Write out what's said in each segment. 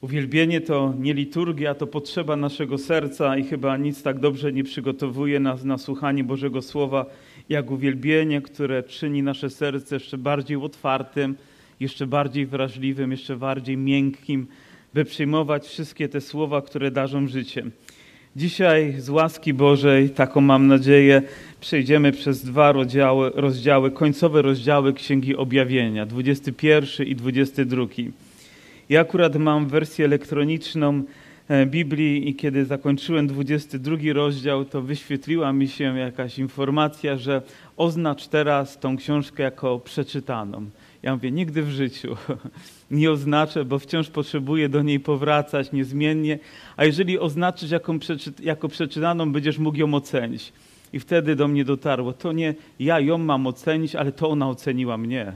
Uwielbienie to nie liturgia, to potrzeba naszego serca i chyba nic tak dobrze nie przygotowuje nas na słuchanie Bożego Słowa, jak uwielbienie, które czyni nasze serce jeszcze bardziej otwartym, jeszcze bardziej wrażliwym, jeszcze bardziej miękkim, by przyjmować wszystkie te słowa, które darzą życie. Dzisiaj z łaski Bożej, taką mam nadzieję, przejdziemy przez dwa rozdziały, rozdziały końcowe rozdziały Księgi Objawienia, 21 i 22. Ja akurat mam wersję elektroniczną e, Biblii i kiedy zakończyłem 22 rozdział, to wyświetliła mi się jakaś informacja, że oznacz teraz tą książkę jako przeczytaną. Ja mówię, nigdy w życiu nie oznaczę, bo wciąż potrzebuję do niej powracać niezmiennie, a jeżeli oznaczysz jako, jako przeczytaną, będziesz mógł ją ocenić. I wtedy do mnie dotarło, to nie ja ją mam ocenić, ale to ona oceniła mnie.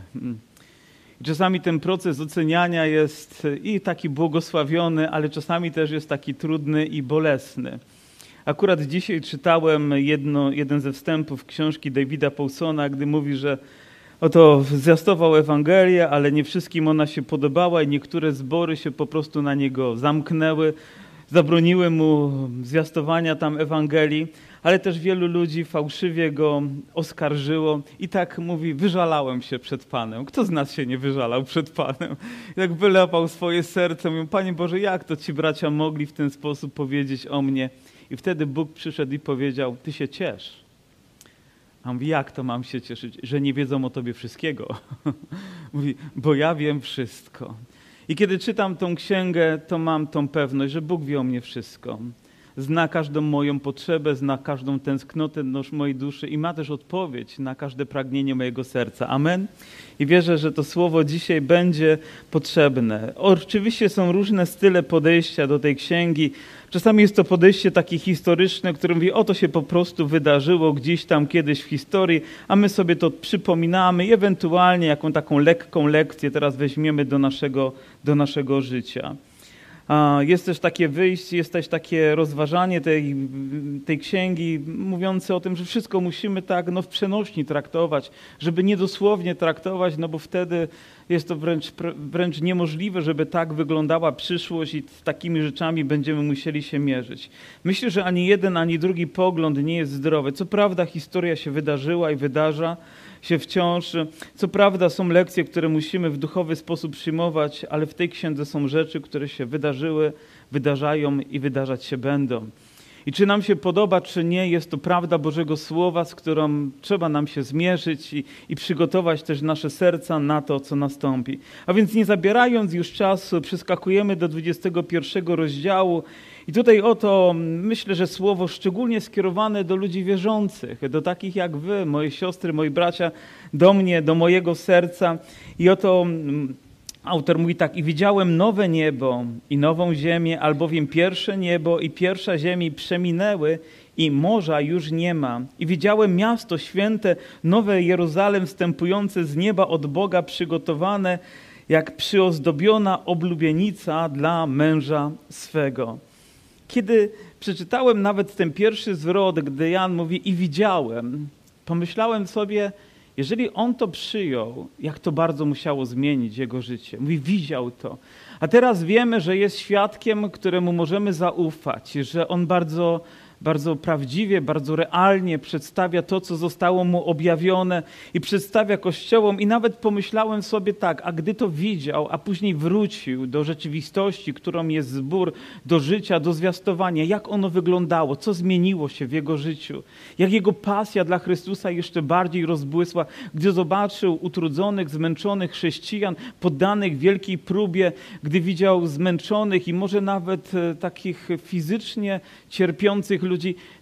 Czasami ten proces oceniania jest i taki błogosławiony, ale czasami też jest taki trudny i bolesny. Akurat dzisiaj czytałem jedno, jeden ze wstępów książki Davida Paulsona, gdy mówi, że oto zwiastował Ewangelię, ale nie wszystkim ona się podobała i niektóre zbory się po prostu na niego zamknęły, zabroniły mu zwiastowania tam Ewangelii ale też wielu ludzi fałszywie go oskarżyło i tak mówi, wyżalałem się przed Panem. Kto z nas się nie wyżalał przed Panem? I tak wylepał swoje serce, mówił, Panie Boże, jak to ci bracia mogli w ten sposób powiedzieć o mnie? I wtedy Bóg przyszedł i powiedział, Ty się ciesz. A mówi, jak to mam się cieszyć, że nie wiedzą o Tobie wszystkiego? mówi, bo ja wiem wszystko. I kiedy czytam tą księgę, to mam tą pewność, że Bóg wie o mnie wszystko zna każdą moją potrzebę, zna każdą tęsknotę mojej duszy i ma też odpowiedź na każde pragnienie mojego serca. Amen. I wierzę, że to słowo dzisiaj będzie potrzebne. Oczywiście są różne style podejścia do tej księgi. Czasami jest to podejście takie historyczne, które mówi, o to się po prostu wydarzyło gdzieś tam kiedyś w historii, a my sobie to przypominamy i ewentualnie jaką taką lekką lekcję teraz weźmiemy do naszego, do naszego życia. Jest też takie wyjście, jest też takie rozważanie tej, tej księgi mówiące o tym, że wszystko musimy tak no, w przenośni traktować, żeby niedosłownie traktować, no bo wtedy jest to wręcz, wręcz niemożliwe, żeby tak wyglądała przyszłość i z takimi rzeczami będziemy musieli się mierzyć. Myślę, że ani jeden, ani drugi pogląd nie jest zdrowy. Co prawda historia się wydarzyła i wydarza, się wciąż. Co prawda są lekcje, które musimy w duchowy sposób przyjmować, ale w tej księdze są rzeczy, które się wydarzyły, wydarzają i wydarzać się będą. I czy nam się podoba, czy nie, jest to prawda Bożego Słowa, z którą trzeba nam się zmierzyć i, i, przygotować też nasze serca na to, co nastąpi. A więc nie zabierając już czasu, przeskakujemy do 21 rozdziału i tutaj oto myślę, że słowo szczególnie skierowane do ludzi wierzących, do takich jak wy, moje siostry, moi bracia, do mnie, do mojego serca. I oto mm, autor mówi tak, i widziałem nowe niebo i nową ziemię, albowiem pierwsze niebo i pierwsza ziemia przeminęły i morza już nie ma. I widziałem miasto święte, nowe Jeruzalem, wstępujące z nieba od Boga, przygotowane jak przyozdobiona oblubienica dla męża swego. Kiedy przeczytałem nawet ten pierwszy zwrot, gdy Jan mówi i widziałem, pomyślałem sobie, jeżeli on to przyjął, jak to bardzo musiało zmienić jego życie. Mówi, widział to. A teraz wiemy, że jest świadkiem, któremu możemy zaufać, że on bardzo bardzo prawdziwie, bardzo realnie przedstawia to, co zostało mu objawione i przedstawia kościołom. I nawet pomyślałem sobie tak, a gdy to widział, a później wrócił do rzeczywistości, którą jest zbór, do życia, do zwiastowania, jak ono wyglądało, co zmieniło się w jego życiu, jak jego pasja dla Chrystusa jeszcze bardziej rozbłysła, gdy zobaczył utrudzonych, zmęczonych chrześcijan, poddanych wielkiej próbie, gdy widział zmęczonych i może nawet e, takich fizycznie cierpiących ludzi,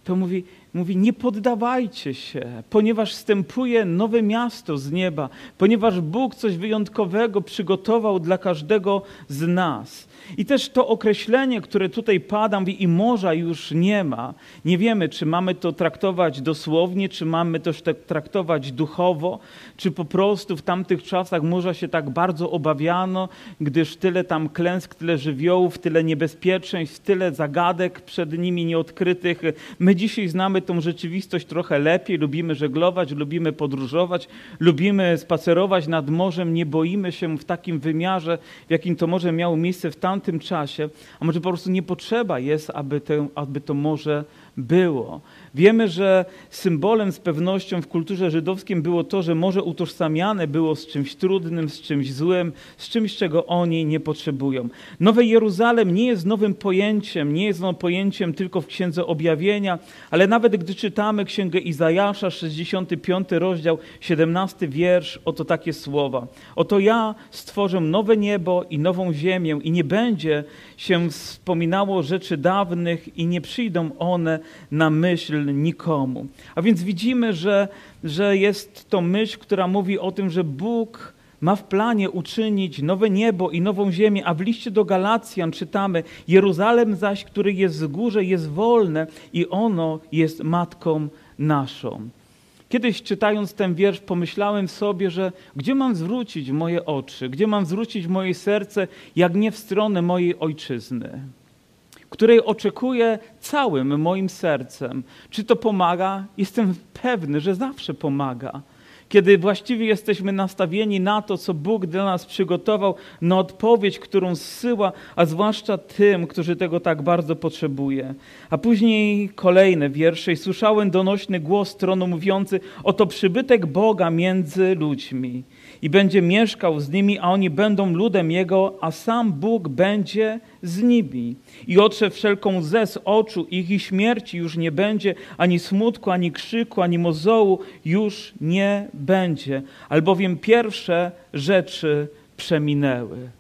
to mówi, mówi, nie poddawajcie się, ponieważ wstępuje nowe miasto z nieba, ponieważ Bóg coś wyjątkowego przygotował dla każdego z nas. I też to określenie, które tutaj pada, mówi, i morza już nie ma. Nie wiemy, czy mamy to traktować dosłownie, czy mamy to traktować duchowo, czy po prostu w tamtych czasach morza się tak bardzo obawiano, gdyż tyle tam klęsk, tyle żywiołów, tyle niebezpieczeństw, tyle zagadek przed nimi nieodkrytych. My dzisiaj znamy tą rzeczywistość trochę lepiej, lubimy żeglować, lubimy podróżować, lubimy spacerować nad morzem, nie boimy się w takim wymiarze, w jakim to morze miało miejsce w tamtym czasie, a może po prostu nie potrzeba jest, aby, te, aby to morze było. Wiemy, że symbolem z pewnością w kulturze żydowskiej było to, że morze utożsamiane było z czymś trudnym, z czymś złym, z czymś, czego oni nie potrzebują. Nowe Jeruzalem nie jest nowym pojęciem, nie jest ono pojęciem tylko w Księdze Objawienia, ale nawet gdy czytamy Księgę Izajasza, 65 rozdział, 17 wiersz, oto takie słowa. Oto ja stworzę nowe niebo i nową ziemię i nie będzie się wspominało rzeczy dawnych i nie przyjdą one na myśl nikomu. A więc widzimy, że, że jest to myśl, która mówi o tym, że Bóg ma w planie uczynić nowe niebo i nową ziemię, a w liście do Galacjan czytamy: Jeruzalem zaś, który jest w górze, jest wolne i ono jest matką naszą. Kiedyś czytając ten wiersz, pomyślałem sobie, że gdzie mam zwrócić moje oczy, gdzie mam zwrócić moje serce, jak nie w stronę mojej ojczyzny której oczekuję całym moim sercem. Czy to pomaga? Jestem pewny, że zawsze pomaga. Kiedy właściwie jesteśmy nastawieni na to, co Bóg dla nas przygotował, na odpowiedź, którą zsyła, a zwłaszcza tym, którzy tego tak bardzo potrzebuje. A później kolejne wiersze. I słyszałem donośny głos tronu mówiący: Oto przybytek Boga między ludźmi i będzie mieszkał z nimi, a oni będą ludem Jego, a sam Bóg będzie z nimi. I otrze wszelką łzę z oczu ich i śmierci już nie będzie, ani smutku, ani krzyku, ani mozołu już nie będzie, albowiem pierwsze rzeczy przeminęły.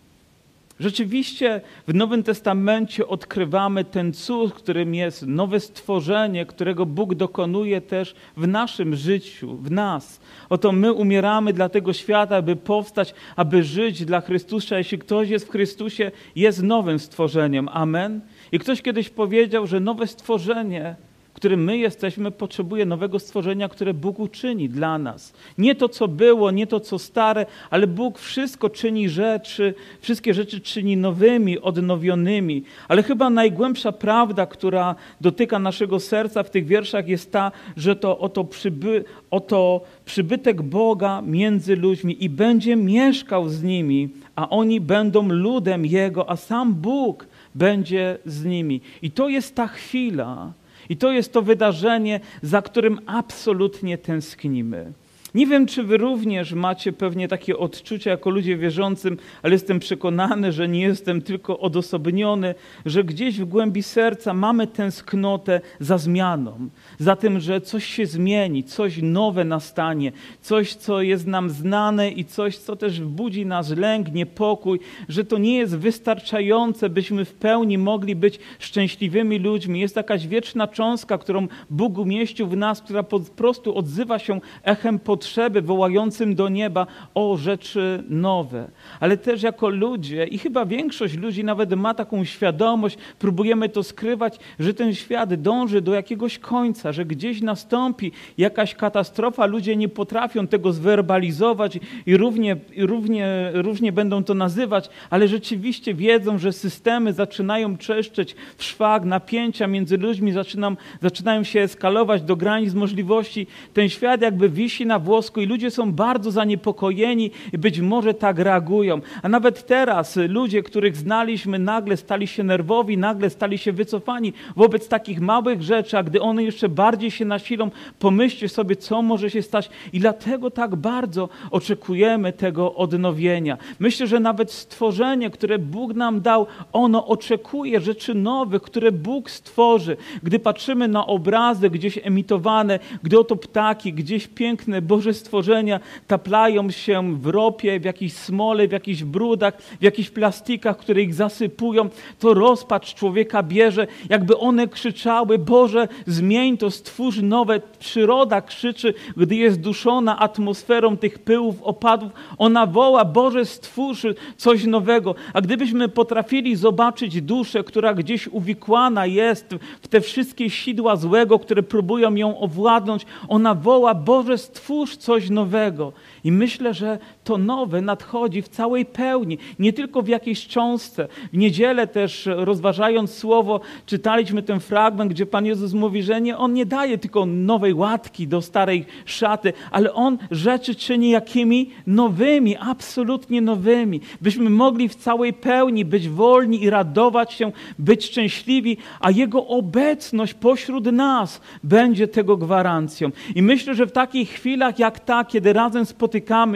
Rzeczywiście w Nowym Testamencie odkrywamy ten cud, którym jest nowe stworzenie, którego Bóg dokonuje też w naszym życiu, w nas. Oto my umieramy dla tego świata, aby powstać, aby żyć dla Chrystusa. Jeśli ktoś jest w Chrystusie, jest nowym stworzeniem. Amen. I ktoś kiedyś powiedział, że nowe stworzenie którym my jesteśmy, potrzebuje nowego stworzenia, które Bóg uczyni dla nas. Nie to, co było, nie to, co stare, ale Bóg wszystko czyni rzeczy, wszystkie rzeczy czyni nowymi, odnowionymi. Ale chyba najgłębsza prawda, która dotyka naszego serca w tych wierszach jest ta, że to oto, przyby, oto przybytek Boga między ludźmi i będzie mieszkał z nimi, a oni będą ludem Jego, a sam Bóg będzie z nimi. I to jest ta chwila, i to jest to wydarzenie, za którym absolutnie tęsknimy. Nie wiem, czy wy również macie pewnie takie odczucia jako ludzie wierzącym, ale jestem przekonany, że nie jestem tylko odosobniony, że gdzieś w głębi serca mamy tęsknotę za zmianą, za tym, że coś się zmieni, coś nowe nastanie, coś, co jest nam znane i coś, co też budzi nas lęk, niepokój, że to nie jest wystarczające, byśmy w pełni mogli być szczęśliwymi ludźmi. Jest jakaś wieczna cząstka, którą Bóg umieścił w nas, która po prostu odzywa się echem pod potrzeby wołającym do nieba o rzeczy nowe. Ale też jako ludzie, i chyba większość ludzi nawet ma taką świadomość, próbujemy to skrywać, że ten świat dąży do jakiegoś końca, że gdzieś nastąpi jakaś katastrofa, ludzie nie potrafią tego zwerbalizować i równie, równie, różnie będą to nazywać, ale rzeczywiście wiedzą, że systemy zaczynają czeszczeć w szwag, napięcia między ludźmi zaczynam, zaczynają się eskalować do granic możliwości. Ten świat jakby wisi na włosku i ludzie są bardzo zaniepokojeni i być może tak reagują. A nawet teraz ludzie, których znaliśmy, nagle stali się nerwowi, nagle stali się wycofani wobec takich małych rzeczy, a gdy one jeszcze bardziej się nasilą, pomyślcie sobie, co może się stać. I dlatego tak bardzo oczekujemy tego odnowienia. Myślę, że nawet stworzenie, które Bóg nam dał, ono oczekuje rzeczy nowych, które Bóg stworzy. Gdy patrzymy na obrazy gdzieś emitowane, gdy oto ptaki, gdzieś piękne, bo Boże stworzenia taplają się w ropie, w jakiejś smole, w jakichś brudach, w jakichś plastikach, które ich zasypują, to rozpacz człowieka bierze, jakby one krzyczały, Boże, zmień to, stwórz nowe. Przyroda krzyczy, gdy jest duszona atmosferą tych pyłów, opadów. Ona woła, Boże, stwórz coś nowego. A gdybyśmy potrafili zobaczyć duszę, która gdzieś uwikłana jest w te wszystkie sidła złego, które próbują ją owładnąć, ona woła, Boże, stwórz stwórz coś nowego. I myślę, że to nowe nadchodzi w całej pełni, nie tylko w jakiejś cząstce. W niedzielę też rozważając słowo, czytaliśmy ten fragment, gdzie Pan Jezus mówi, że nie, On nie daje tylko nowej łatki do starej szaty, ale On rzeczy czyni jakimi nowymi, absolutnie nowymi. Byśmy mogli w całej pełni być wolni i radować się, być szczęśliwi, a Jego obecność pośród nas będzie tego gwarancją. I myślę, że w takich chwilach jak ta, kiedy razem spotykamy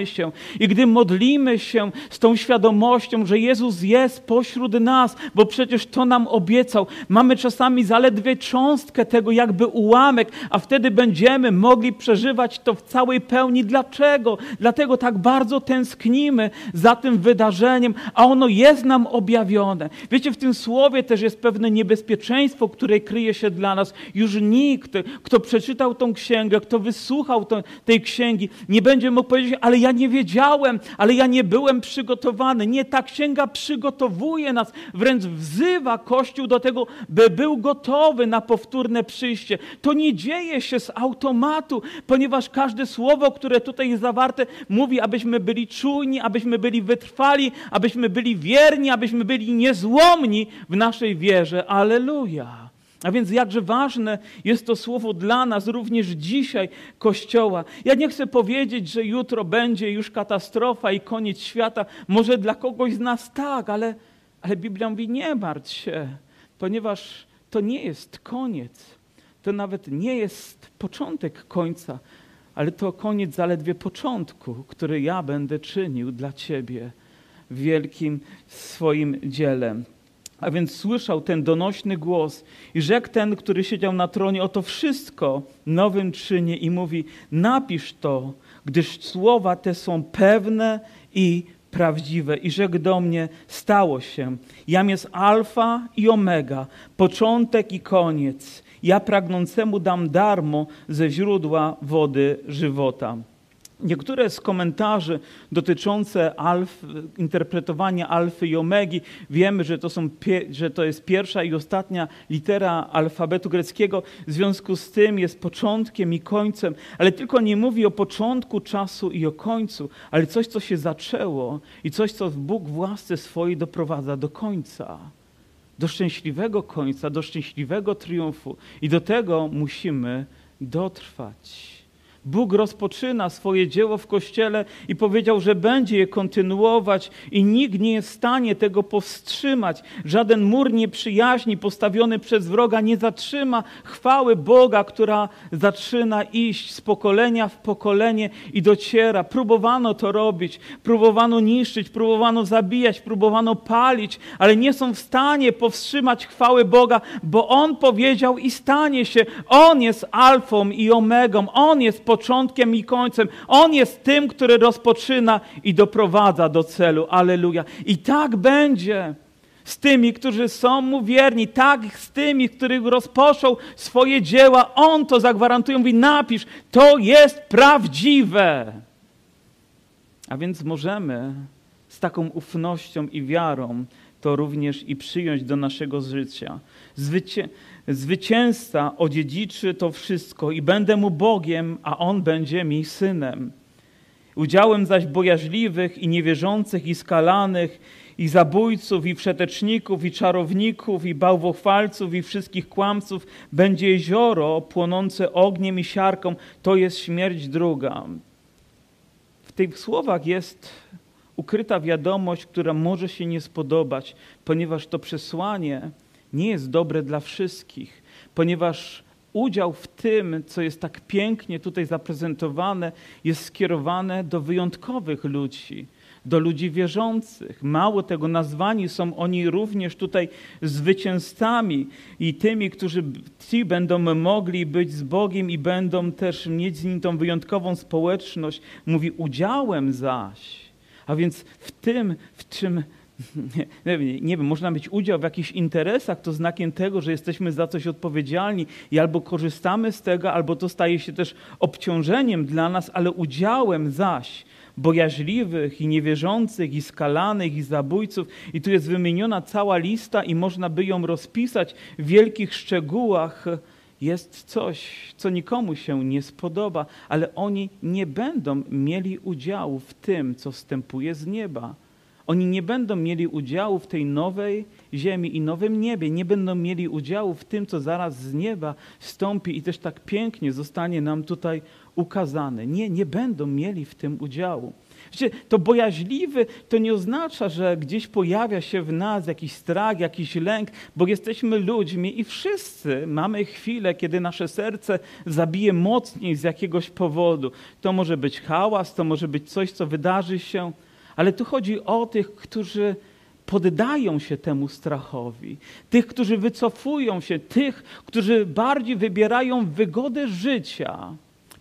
się i gdy modlimy się z tą świadomością, że Jezus jest pośród nas, bo przecież to nam obiecał, mamy czasami zaledwie cząstkę tego, jakby ułamek, a wtedy będziemy mogli przeżywać to w całej pełni. Dlaczego? Dlatego tak bardzo tęsknimy za tym wydarzeniem, a ono jest nam objawione. Wiecie, w tym słowie też jest pewne niebezpieczeństwo, które kryje się dla nas. Już nikt, kto przeczytał tą księgę, kto wysłuchał tej księgi, nie będzie mógł powiedzieć, ale ja nie wiedziałem, ale ja nie byłem przygotowany. Nie, ta księga przygotowuje nas, wręcz wzywa Kościół do tego, by był gotowy na powtórne przyjście. To nie dzieje się z automatu, ponieważ każde słowo, które tutaj jest zawarte, mówi, abyśmy byli czujni, abyśmy byli wytrwali, abyśmy byli wierni, abyśmy byli niezłomni w naszej wierze. Aleluja. A więc jakże ważne jest to słowo dla nas również dzisiaj, Kościoła. Ja nie chcę powiedzieć, że jutro będzie już katastrofa i koniec świata. Może dla kogoś z nas tak, ale, ale Biblia mówi nie martw się, ponieważ to nie jest koniec. To nawet nie jest początek końca, ale to koniec zaledwie początku, który ja będę czynił dla Ciebie wielkim swoim dziele. A więc słyszał ten donośny głos i rzekł ten, który siedział na tronie, oto wszystko nowym czynię i mówi, napisz to, gdyż słowa te są pewne i prawdziwe. I rzekł do mnie, stało się. Jam jest alfa i omega, początek i koniec. Ja pragnącemu dam darmo ze źródła wody żywota. Niektóre z komentarzy dotyczące alf, interpretowania alfy i omegi, wiemy, że to, są, że to jest pierwsza i ostatnia litera alfabetu greckiego, w związku z tym jest początkiem i końcem, ale tylko nie mówi o początku czasu i o końcu, ale coś, co się zaczęło i coś, co Bóg w łasce swojej doprowadza do końca. Do szczęśliwego końca, do szczęśliwego triumfu. I do tego musimy dotrwać. Bóg rozpoczyna swoje dzieło w Kościele i powiedział, że będzie je kontynuować i nikt nie jest w stanie tego powstrzymać. Żaden mur nieprzyjaźni postawiony przez wroga nie zatrzyma chwały Boga, która zaczyna iść z pokolenia w pokolenie i dociera. Próbowano to robić, próbowano niszczyć, próbowano zabijać, próbowano palić, ale nie są w stanie powstrzymać chwały Boga, bo On powiedział i stanie się. On jest alfą i omegą, On jest początkiem i końcem. On jest tym, który rozpoczyna i doprowadza do celu. Aleluja. I tak będzie z tymi, którzy są mu wierni, tak z tymi, których rozpoczął swoje dzieła. On to zagwarantuje, mówi napisz, to jest prawdziwe. A więc możemy z taką ufnością i wiarą to również i przyjąć do naszego życia. Zwycię Zwycięzca odziedziczy to wszystko i będę mu Bogiem, a on będzie mi synem. Udziałem zaś bojaźliwych i niewierzących i skalanych i zabójców i wszeteczników i czarowników i bałwochwalców i wszystkich kłamców będzie jezioro płonące ogniem i siarką. To jest śmierć druga. W tych słowach jest ukryta wiadomość, która może się nie spodobać, ponieważ to przesłanie nie jest dobre dla wszystkich, ponieważ udział w tym, co jest tak pięknie tutaj zaprezentowane, jest skierowane do wyjątkowych ludzi, do ludzi wierzących. Mało tego, nazwani są oni również tutaj zwycięzcami i tymi, którzy ci będą mogli być z Bogiem i będą też mieć z Nim tą wyjątkową społeczność. Mówi udziałem zaś. A więc w tym, w czym nie, nie, wiem, można mieć udział w jakichś interesach, to znakiem tego, że jesteśmy za coś odpowiedzialni i albo korzystamy z tego, albo to staje się też obciążeniem dla nas, ale udziałem zaś bojaźliwych i niewierzących, i skalanych, i zabójców. I tu jest wymieniona cała lista i można by ją rozpisać w wielkich szczegółach, jest coś, co nikomu się nie spodoba, ale oni nie będą mieli udziału w tym, co wstępuje z nieba. Oni nie będą mieli udziału w tej nowej ziemi i nowym niebie, nie będą mieli udziału w tym, co zaraz z nieba wstąpi i też tak pięknie zostanie nam tutaj ukazane. Nie, nie będą mieli w tym udziału. Wiecie, to bojaźliwy to nie oznacza, że gdzieś pojawia się w nas jakiś strach, jakiś lęk, bo jesteśmy ludźmi i wszyscy mamy chwilę, kiedy nasze serce zabije mocniej z jakiegoś powodu. To może być hałas, to może być coś, co wydarzy się, ale tu chodzi o tych, którzy poddają się temu strachowi, tych, którzy wycofują się, tych, którzy bardziej wybierają wygodę życia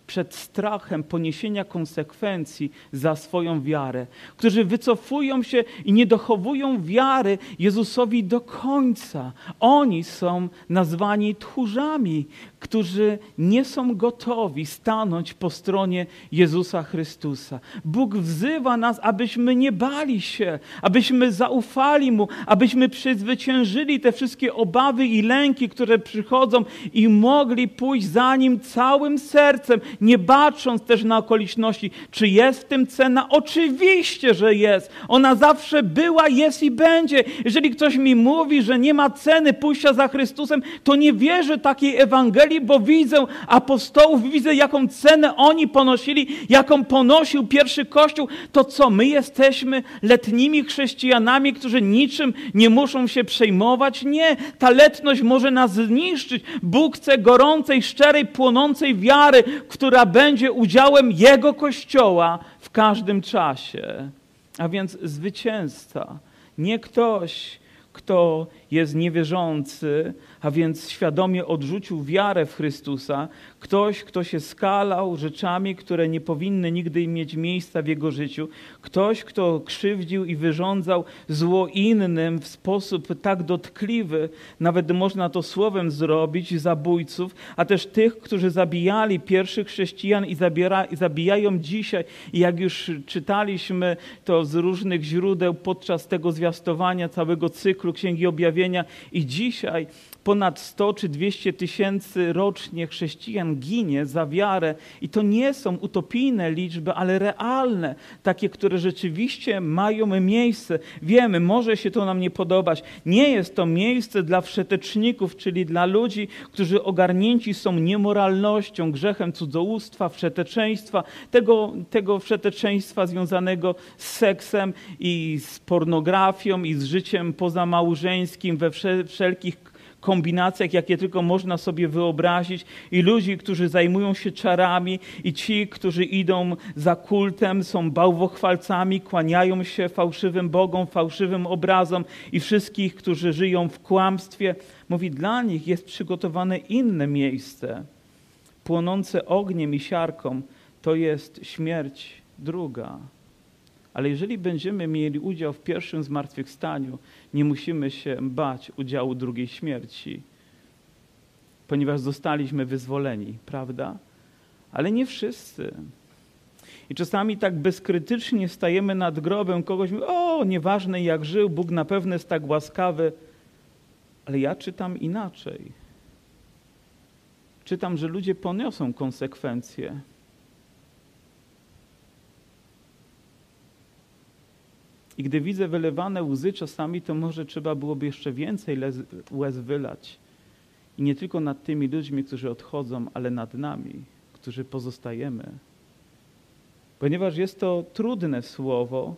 przed strachem poniesienia konsekwencji za swoją wiarę, którzy wycofują się i nie dochowują wiary Jezusowi do końca. Oni są nazwani tchórzami, którzy nie są gotowi stanąć po stronie Jezusa Chrystusa. Bóg wzywa nas, abyśmy nie bali się, abyśmy zaufali Mu, abyśmy przezwyciężyli te wszystkie obawy i lęki, które przychodzą i mogli pójść za Nim całym sercem, nie bacząc też na okoliczności. Czy jest w tym cena? Oczywiście, że jest. Ona zawsze była, jest i będzie. Jeżeli ktoś mi mówi, że nie ma ceny pójścia za Chrystusem, to nie wierzę takiej Ewangelii, bo widzę apostołów, widzę jaką cenę oni ponosili, jaką ponosił pierwszy Kościół. To co, my jesteśmy letnimi chrześcijanami, którzy niczym nie muszą się przejmować? Nie, ta letność może nas zniszczyć. Bóg chce gorącej, szczerej, płonącej wiary, która będzie udziałem Jego Kościoła w każdym czasie. A więc zwycięzca, nie ktoś, kto jest niewierzący, a więc świadomie odrzucił wiarę w Chrystusa, ktoś, kto się skalał rzeczami, które nie powinny nigdy mieć miejsca w jego życiu, ktoś, kto krzywdził i wyrządzał zło innym w sposób tak dotkliwy, nawet można to słowem zrobić, zabójców, a też tych, którzy zabijali pierwszych chrześcijan i, zabiera, i zabijają dzisiaj. Jak już czytaliśmy to z różnych źródeł podczas tego zwiastowania całego cyklu Księgi Objawienia i dzisiaj ponad 100 czy 200 tysięcy rocznie chrześcijan ginie za wiarę i to nie są utopijne liczby, ale realne, takie, które rzeczywiście mają miejsce. Wiemy, może się to nam nie podobać. Nie jest to miejsce dla wszeteczników, czyli dla ludzi, którzy ogarnięci są niemoralnością, grzechem cudzołóstwa, wszeteczeństwa, tego, tego wszeteczeństwa związanego z seksem i z pornografią i z życiem pozamałżeńskim we wszelkich kombinacjach, jakie tylko można sobie wyobrazić, i ludzi, którzy zajmują się czarami, i ci, którzy idą za kultem, są bałwochwalcami, kłaniają się fałszywym bogom, fałszywym obrazom, i wszystkich, którzy żyją w kłamstwie. Mówi, dla nich jest przygotowane inne miejsce, płonące ogniem i siarką. To jest śmierć druga. Ale jeżeli będziemy mieli udział w pierwszym zmartwychwstaniu, nie musimy się bać udziału drugiej śmierci, ponieważ zostaliśmy wyzwoleni, prawda? Ale nie wszyscy. I czasami tak bezkrytycznie stajemy nad grobem kogoś, o, nieważne jak żył, Bóg na pewno jest tak łaskawy. Ale ja czytam inaczej. Czytam, że ludzie poniosą konsekwencje I gdy widzę wylewane łzy czasami, to może trzeba byłoby jeszcze więcej łez wylać. I nie tylko nad tymi ludźmi, którzy odchodzą, ale nad nami, którzy pozostajemy. Ponieważ jest to trudne słowo,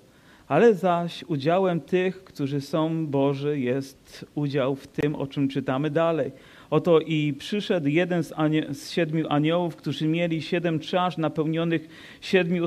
ale zaś udziałem tych, którzy są Boży, jest udział w tym, o czym czytamy dalej. Oto i przyszedł jeden z, z, siedmiu aniołów, którzy mieli siedem czasz napełnionych siedmiu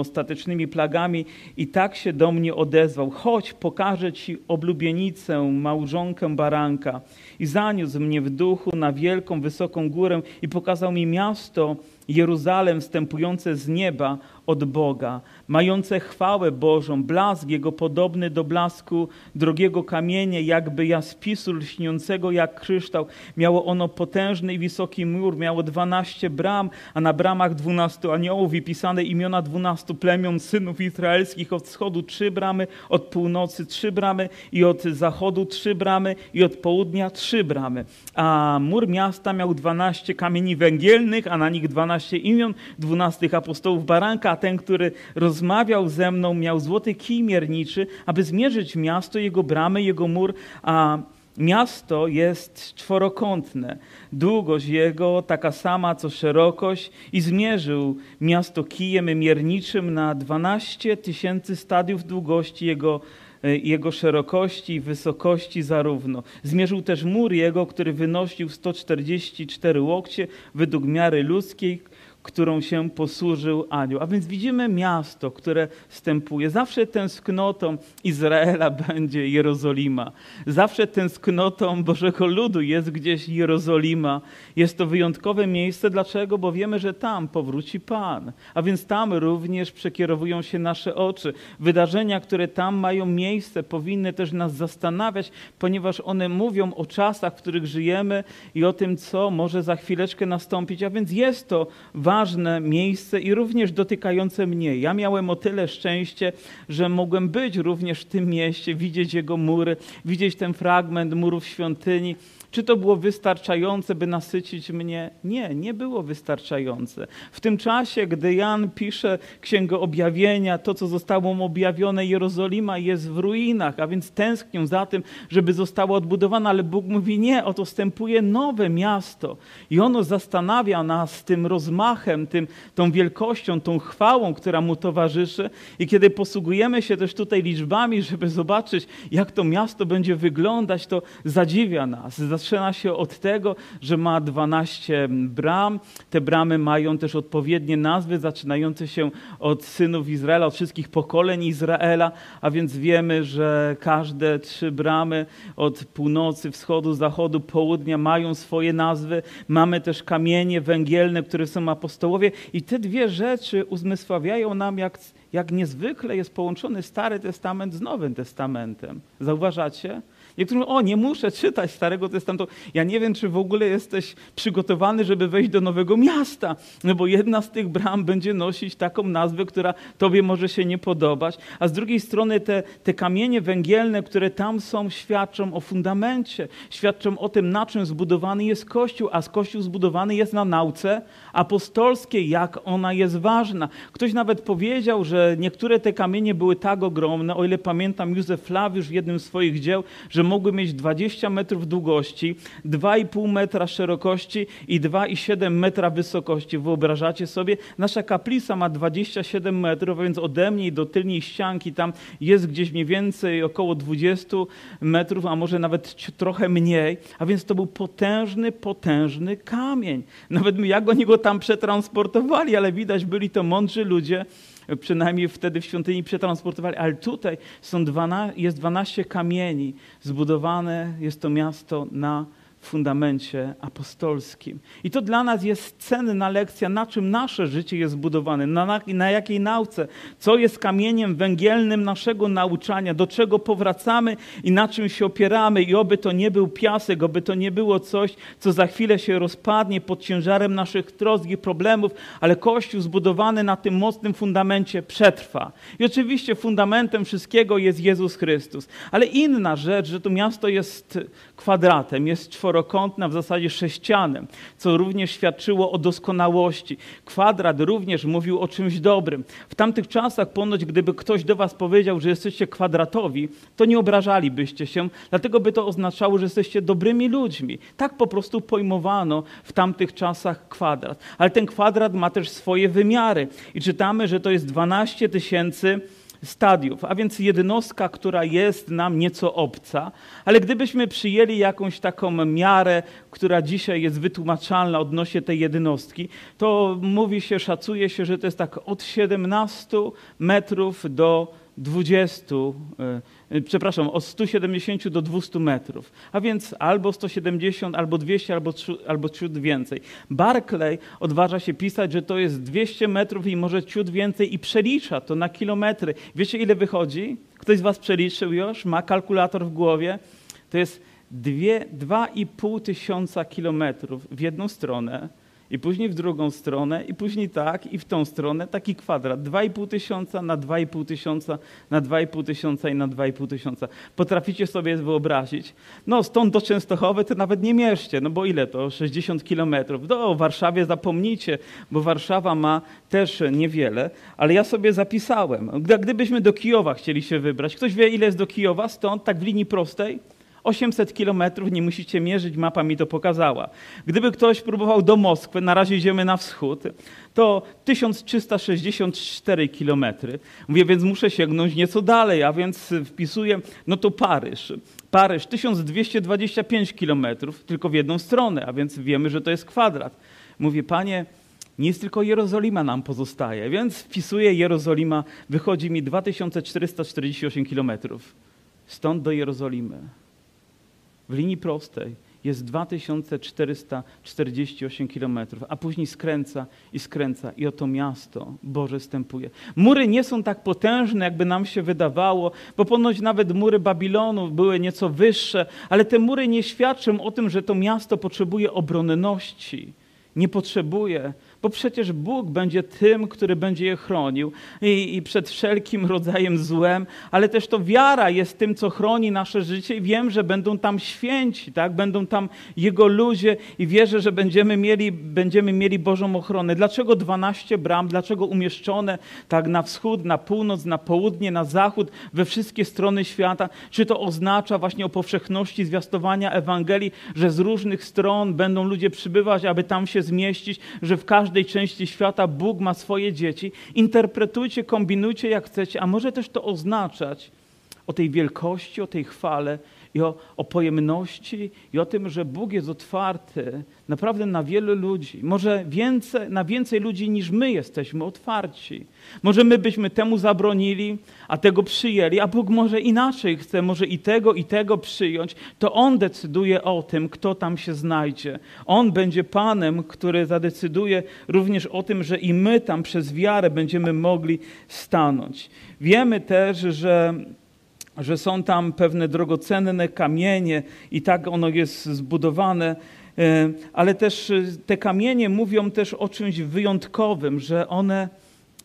ostatecznymi plagami i tak się do mnie odezwał. Chodź, pokażę ci oblubienicę, małżonkę baranka. I zaniósł mnie w duchu na wielką, wysoką górę i pokazał mi miasto, Jeruzalem wstępujące z nieba od Boga, mające chwałę Bożą, blask Jego podobny do blasku drogiego kamienia, jakby jaspisu lśniącego jak kryształ. Miało ono potężny i wysoki mur, miało dwanaście bram, a na bramach dwunastu aniołów i pisane imiona dwunastu plemion synów izraelskich od wschodu trzy bramy, od północy trzy bramy i od zachodu trzy bramy i od południa trzy bramy. A mur miasta miał dwanaście kamieni węgielnych, a na nich dwanaście imion dwunastych apostołów baranka, a ten, który rozmawiał ze mną, miał złoty kij mierniczy, aby zmierzyć miasto, jego bramy, jego mur, a Miasto jest czworokątne, długość jego taka sama co szerokość i zmierzył miasto kijem mierniczym na 12 tysięcy stadiów długości jego, jego szerokości i wysokości zarówno. Zmierzył też mur jego, który wynosił 144 łokcie według miary ludzkiej, którą się posłużył anioł. A więc widzimy miasto, które wstępuje. Zawsze tęsknotą Izraela będzie Jerozolima. Zawsze tęsknotą Bożego Ludu jest gdzieś Jerozolima. Jest to wyjątkowe miejsce. Dlaczego? Bo wiemy, że tam powróci Pan. A więc tam również przekierowują się nasze oczy. Wydarzenia, które tam mają miejsce, powinny też nas zastanawiać, ponieważ one mówią o czasach, w których żyjemy i o tym, co może za chwileczkę nastąpić. A więc jest to ważne ważne miejsce i również dotykające mnie. Ja miałem o tyle szczęście, że mogłem być również w tym mieście, widzieć jego mury, widzieć ten fragment murów świątyni. Czy to było wystarczające, by nasycić mnie? Nie, nie było wystarczające. W tym czasie, gdy Jan pisze Księgę Objawienia, to, co zostało mu objawione, Jerozolima jest w ruinach, a więc tęsknią za tym, żeby została odbudowana, ale Bóg mówi nie, oto wstępuje nowe miasto i ono zastanawia nas tym rozmachem, tym, tą wielkością, tą chwałą, która mu towarzyszy i kiedy posługujemy się też tutaj liczbami, żeby zobaczyć, jak to miasto będzie wyglądać, to zadziwia nas, Zaczyna się od tego, że ma 12 bram. Te bramy mają też odpowiednie nazwy, zaczynające się od synów Izraela, od wszystkich pokoleń Izraela, a więc wiemy, że każde trzy bramy od północy, wschodu, zachodu, południa mają swoje nazwy. Mamy też kamienie węgielne, które są apostołowie i te dwie rzeczy uzmysławiają nam, jak, jak niezwykle jest połączony Stary Testament z Nowym Testamentem. Zauważacie? Niektórzy mówią, o nie muszę czytać Starego Testamentu. Ja nie wiem, czy w ogóle jesteś przygotowany, żeby wejść do nowego miasta, no bo jedna z tych bram będzie nosić taką nazwę, która tobie może się nie podobać, a z drugiej strony te, te kamienie węgielne, które tam są, świadczą o fundamencie, świadczą o tym, na czym zbudowany jest Kościół, a Kościół zbudowany jest na nauce apostolskiej, jak ona jest ważna. Ktoś nawet powiedział, że niektóre te kamienie były tak ogromne, o ile pamiętam Józef Flawiusz w jednym z swoich dzieł, że mogły mieć 20 metrów długości, 2,5 metra szerokości i 2,7 metra wysokości. Wyobrażacie sobie? Nasza kaplica ma 27 metrów, więc ode mnie do tylnej ścianki tam jest gdzieś mniej więcej około 20 metrów, a może nawet trochę mniej. A więc to był potężny, potężny kamień. Nawet jak oni go tam przetransportowali, ale widać byli to mądrzy ludzie, przynajmniej wtedy w świątyni przetransportowali, ale tutaj są 12, jest 12 kamieni zbudowane, jest to miasto na fundamencie apostolskim. I to dla nas jest cenna lekcja, na czym nasze życie jest zbudowane, na, na jakiej nauce, co jest kamieniem węgielnym naszego nauczania, do czego powracamy i na czym się opieramy. I oby to nie był piasek, oby to nie było coś, co za chwilę się rozpadnie pod ciężarem naszych trosk i problemów, ale Kościół zbudowany na tym mocnym fundamencie przetrwa. I oczywiście fundamentem wszystkiego jest Jezus Chrystus. Ale inna rzecz, że to miasto jest kwadratem, jest czworokątne, w zasadzie sześcianem, co również świadczyło o doskonałości. Kwadrat również mówił o czymś dobrym. W tamtych czasach ponoć, gdyby ktoś do was powiedział, że jesteście kwadratowi, to nie obrażalibyście się, dlatego by to oznaczało, że jesteście dobrymi ludźmi. Tak po prostu pojmowano w tamtych czasach kwadrat. Ale ten kwadrat ma też swoje wymiary i czytamy, że to jest 12 tysięcy stadiów, a więc jednostka, która jest nam nieco obca, ale gdybyśmy przyjęli jakąś taką miarę, która dzisiaj jest wytłumaczalna odnośnie tej jednostki, to mówi się, szacuje się, że to jest tak od 17 metrów do 20 Y, przepraszam, od 170 do 200 metrów, a więc albo 170, albo 200, albo, albo ciut więcej. Barclay odważa się pisać, że to jest 200 metrów i może ciut więcej i przelicza to na kilometry. Wiecie ile wychodzi? Ktoś z was przeliczył już? Ma kalkulator w głowie? To jest 2,5 tysiąca kilometrów w jedną stronę i później w drugą stronę, i później tak, i w tą stronę, taki kwadrat. 2,5 tysiąca na 2,5 tysiąca, na 2,5 tysiąca i na 2,5 tysiąca. Potraficie sobie wyobrazić? No stąd do Częstochowy to nawet nie mierzcie, no bo ile to? 60 kilometrów. Do Warszawie zapomnijcie, bo Warszawa ma też niewiele, ale ja sobie zapisałem. Gdybyśmy do Kijowa chcieli się wybrać, ktoś wie ile jest do Kijowa stąd, tak w linii prostej? 800 kilometrów, nie musicie mierzyć, mapa mi to pokazała. Gdyby ktoś próbował do Moskwy, na razie idziemy na wschód, to 1364 kilometry. Mówię, więc muszę sięgnąć nieco dalej, a więc wpisuję, no to Paryż. Paryż 1225 kilometrów, tylko w jedną stronę, a więc wiemy, że to jest kwadrat. Mówię, panie, nie jest tylko Jerozolima nam pozostaje, więc wpisuję Jerozolima, wychodzi mi 2448 kilometrów. Stąd do Jerozolimy w linii prostej jest 2448 kilometrów, a później skręca i skręca i oto miasto Boże stępuje. Mury nie są tak potężne, jakby nam się wydawało, bo ponoć nawet mury Babilonu były nieco wyższe, ale te mury nie świadczą o tym, że to miasto potrzebuje obronności. Nie potrzebuje bo przecież Bóg będzie tym, który będzie je chronił i, i, przed wszelkim rodzajem złem, ale też to wiara jest tym, co chroni nasze życie i wiem, że będą tam święci, tak? będą tam Jego ludzie i wierzę, że będziemy mieli, będziemy mieli Bożą ochronę. Dlaczego 12 bram? Dlaczego umieszczone tak na wschód, na północ, na południe, na zachód, we wszystkie strony świata? Czy to oznacza właśnie o powszechności zwiastowania Ewangelii, że z różnych stron będą ludzie przybywać, aby tam się zmieścić, że w każdym każdej części świata Bóg ma swoje dzieci. Interpretujcie, kombinujcie jak chcecie, a może też to oznaczać o tej wielkości, o tej chwale i o, o pojemności i o tym, że Bóg jest otwarty naprawdę na wielu ludzi. Może więcej, na więcej ludzi niż my jesteśmy otwarci. Może my byśmy temu zabronili, a tego przyjęli, a Bóg może inaczej chce, może i tego, i tego przyjąć. To On decyduje o tym, kto tam się znajdzie. On będzie Panem, który zadecyduje również o tym, że i my tam przez wiarę będziemy mogli stanąć. Wiemy też, że że są tam pewne drogocenne kamienie i tak ono jest zbudowane, e, ale też e, te kamienie mówią też o czymś wyjątkowym, że one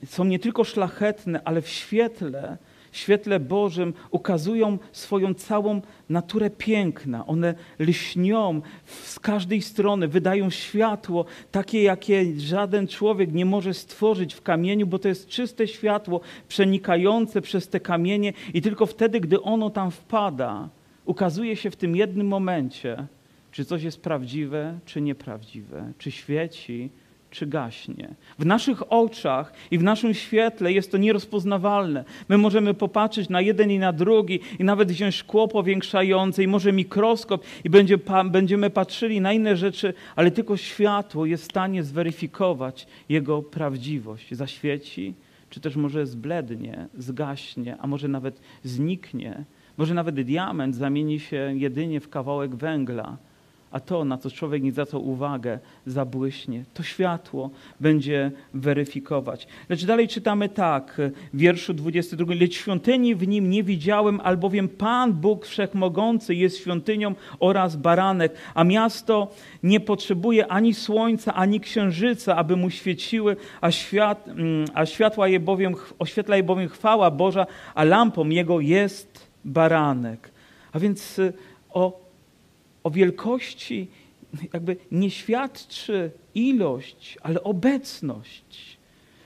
są nie tylko szlachetne, ale w świetle świetle Bożym ukazują swoją całą naturę piękna. One lśnią z każdej strony, wydają światło takie, jakie żaden człowiek nie może stworzyć w kamieniu, bo to jest czyste światło przenikające przez te kamienie i tylko wtedy, gdy ono tam wpada, ukazuje się w tym jednym momencie, czy coś jest prawdziwe, czy nieprawdziwe, czy świeci, czy gaśnie. W naszych oczach i w naszym świetle jest to nierozpoznawalne. My możemy popatrzeć na jeden i na drugi i nawet wziąć szkło powiększające i może mikroskop i będzie, będziemy patrzyli na inne rzeczy, ale tylko światło jest w stanie zweryfikować jego prawdziwość. Zaświeci, czy też może zblednie, zgaśnie, a może nawet zniknie. Może nawet diament zamieni się jedynie w kawałek węgla a to, na co człowiek nie zwracał uwagę, zabłyśnie. To światło będzie weryfikować. Lecz dalej czytamy tak, w wierszu 22. Lecz świątyni w nim nie widziałem, albowiem Pan Bóg Wszechmogący jest świątynią oraz baranek, a miasto nie potrzebuje ani słońca, ani księżyca, aby mu świeciły, a, świat, mm, a światła je bowiem, oświetla je bowiem chwała Boża, a lampą jego jest baranek. A więc y, o o wielkości jakby nie świadczy ilość, ale obecność.